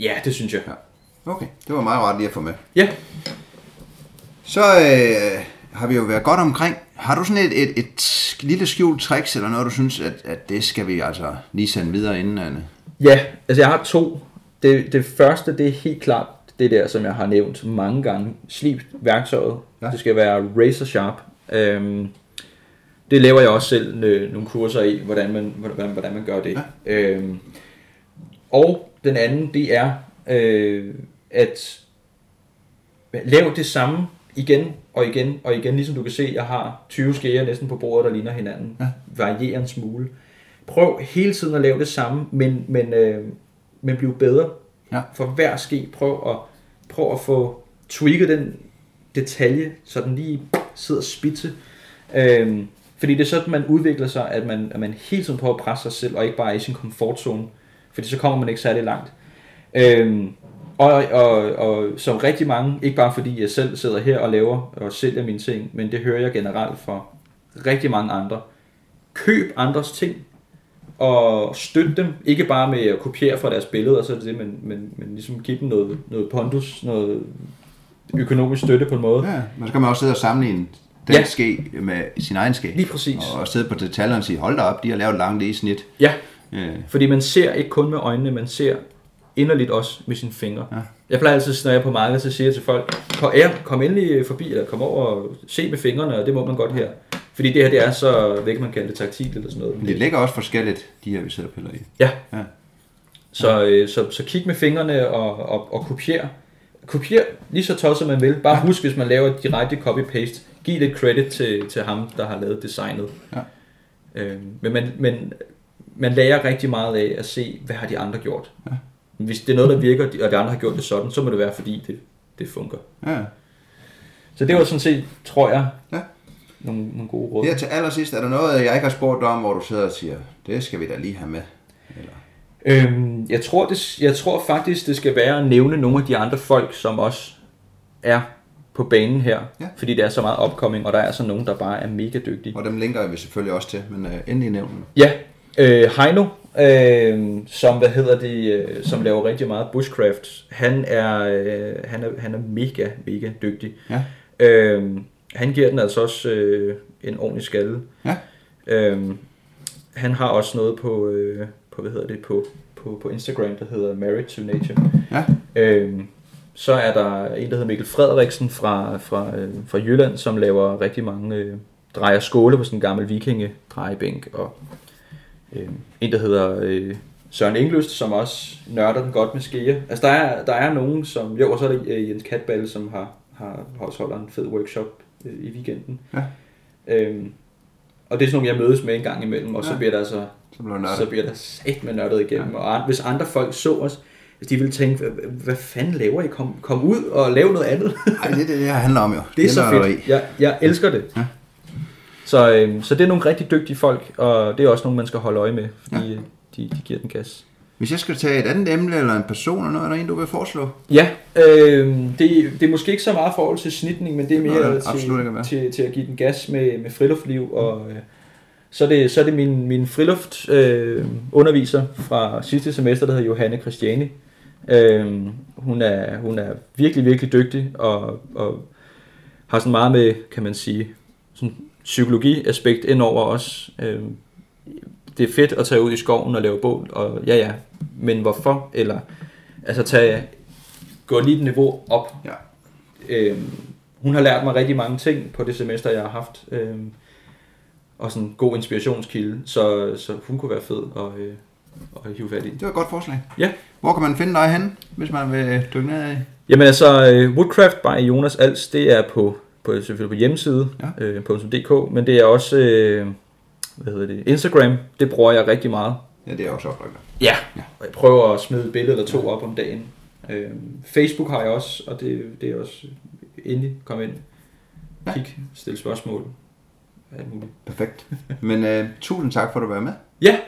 ja, det synes jeg. Ja. Okay, det var meget rart lige at få med. Ja, Så øh, har vi jo været godt omkring. Har du sådan et, et, et lille skjult tricks, eller noget, du synes, at, at det skal vi altså lige sende videre inden, Anne? ja altså jeg har to. Det, det første, det er helt klart det der, som jeg har nævnt mange gange. Slip værktøjet. Ja. Det skal være razor sharp. Øhm, det laver jeg også selv øh, nogle kurser i, hvordan man, hvordan, hvordan man gør det. Ja. Øhm, og den anden, det er, øh, at lav det samme igen og igen og igen, ligesom du kan se, jeg har 20 skeer næsten på bordet, der ligner hinanden. Ja. Varierer en smule. Prøv hele tiden at lave det samme, men, men, øh, men bliv bedre. Ja. For hver ske, prøv at, prøv at få tweaked den detalje, så den lige sidder spidse. Øhm, fordi det er sådan, man udvikler sig, at man, at man hele tiden prøver at presse sig selv, og ikke bare er i sin komfortzone. Fordi så kommer man ikke særlig langt. Øhm, og, og, og som rigtig mange, ikke bare fordi jeg selv sidder her og laver og sælger mine ting, men det hører jeg generelt fra rigtig mange andre. Køb andres ting, og støtte dem, ikke bare med at kopiere fra deres billeder, så det men, men, men ligesom give dem noget, noget pondus, noget økonomisk støtte på en måde. Ja, men så kan man også sidde og sammenligne den Ja. ske med sin egen ske. Lige præcis. Og sidde på detaljerne og sige, hold da op, de har lavet langt lige snit. Ja, Øh, fordi man ser ikke kun med øjnene, man ser inderligt også med sine fingre. Ja. Jeg plejer altid, når jeg er på markedet, så siger jeg til folk, kom, ja, kom endelig forbi, eller kom over og se med fingrene, og det må man godt her. Fordi det her, det er så, hvad kan man kalde det, taktilt eller sådan noget. men det ligger også forskelligt, de her, vi sidder og piller i. Ja. Ja. Så, øh, så, så kig med fingrene og, og, og kopier. Kopier lige så tosset man vil. Bare husk, hvis man laver direkte copy-paste, giv lidt credit til, til ham, der har lavet designet. Ja. Øh, men, man, men man lærer rigtig meget af at se, hvad har de andre gjort. Ja. Hvis det er noget, der virker, og de andre har gjort det sådan, så må det være, fordi det, det fungerer. Ja. Så det var sådan set, tror jeg, Ja. nogle, nogle gode råd. Her til allersidst, er der noget, jeg ikke har spurgt dig om, hvor du sidder og siger, det skal vi da lige have med? Eller, Øhm, jeg, tror, det, jeg tror faktisk, det skal være at nævne nogle af de andre folk, som også er på banen her. Ja. Fordi det er så meget opkoming, og der er så nogen, der bare er mega dygtige. og dem linker vi selvfølgelig også til, men uh, endelig nævn. Ja, øh, Heino, øh, som, hvad hedder det, øh, som laver rigtig meget bushcraft, han er, øh, han er, han er mega, mega dygtig. Ja. Øh, han giver den altså også øh, en ordentlig skalle. Ja. Øh, han har også noget på, øh, på hvad hedder det, på, på, på Instagram, der hedder Married to Nature. Ja. Øhm, så er der en, der hedder Mikkel Frederiksen fra, fra, øh, fra Jylland, som laver rigtig mange øh, drejer skåle på sådan en gammel vikinge drejebænk. Og øh, en, der hedder øh, Søren Engløst, som også nørder den godt med skeer. Altså der er, der er nogen, som... Jo, og så er der øh, Jens Katballe, som har, har holder en fed workshop øh, i weekenden. Ja. Øhm, og det er sådan nogle, jeg mødes med en gang imellem, og så Ja. bliver der altså Så bliver så nørdet. bliver der sat med nørdet igennem. Ja. Og hvis andre folk så os, hvis de ville tænke, hvad, fanden laver I? Kom, kom ud og lav noget andet. Ej, det er det, det handler om jo. det er så fedt. Jeg, jeg elsker det. Ja. Så, øhm, så det er nogle rigtig dygtige folk, og det er også nogle, man skal holde øje med, fordi ja. de, de giver den gas. Hvis jeg skal tage et andet emne, eller en person, eller noget, er der en, du vil foreslå? Ja, øh, det, det er måske ikke så meget forhold til snitning, men det er Nå, mere ja, absolut ikke til, til, til at give den gas med, med friluftliv. Og, øh, så, er det, så er det min, min friluft øh, underviser fra sidste semester, der hedder Johanne Christiani. Øh, hun, er, hun er virkelig, virkelig dygtig og, og har sådan meget med, kan man sige, sådan psykologi-aspekt indover os. Øh, det er fedt at tage ud i skoven og lave bål, og ja ja, men hvorfor? Eller altså tage, gå lige et niveau op. Ja. Øhm, hun har lært mig rigtig mange ting på det semester, jeg har haft. Øhm, og sådan en god inspirationskilde, så, så hun kunne være fed at, øh, at hive fat i. Det var et godt forslag. Ja. Hvor kan man finde dig hen, hvis man vil dykke ned i? Jamen altså, øh, Woodcraft by Jonas Als, det er på, på selvfølgelig på hjemmeside, Ja. øh, .dk, men det er også, øh, hvad hedder det, Instagram, det bruger jeg rigtig meget. Ja, det er også oplagt. Ja, og jeg prøver at smide et billede eller to op om dagen. Øh, Facebook har jeg også, og det, det er også endelig kom ind. Ja. Kig, stille spørgsmål. Alt muligt. Perfekt. Men uh, tusind tak for, at du var med. Ja,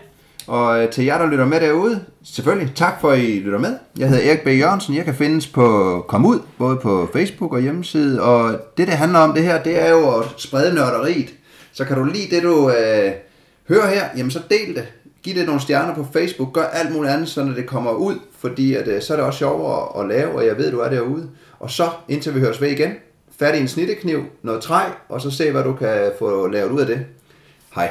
og øh, til jer, der lytter med derude, selvfølgelig tak for, at I lytter med. Jeg hedder Erik B. Jørgensen. Jeg kan findes på Kom Ud, både på Facebook og hjemmeside. Og det, det handler om det her, det er jo at sprede nørderiet. Så kan du lide det, du øh, hører her, jamen så del det. Giv det nogle stjerner på Facebook. Gør alt muligt andet, så når det kommer ud. Fordi at, øh, så er det også sjovere at lave, og jeg ved, du er derude. Og så, indtil vi høres ved igen, fat i en snittekniv, noget træ, og så se, hvad du kan få lavet ud af det. Hej.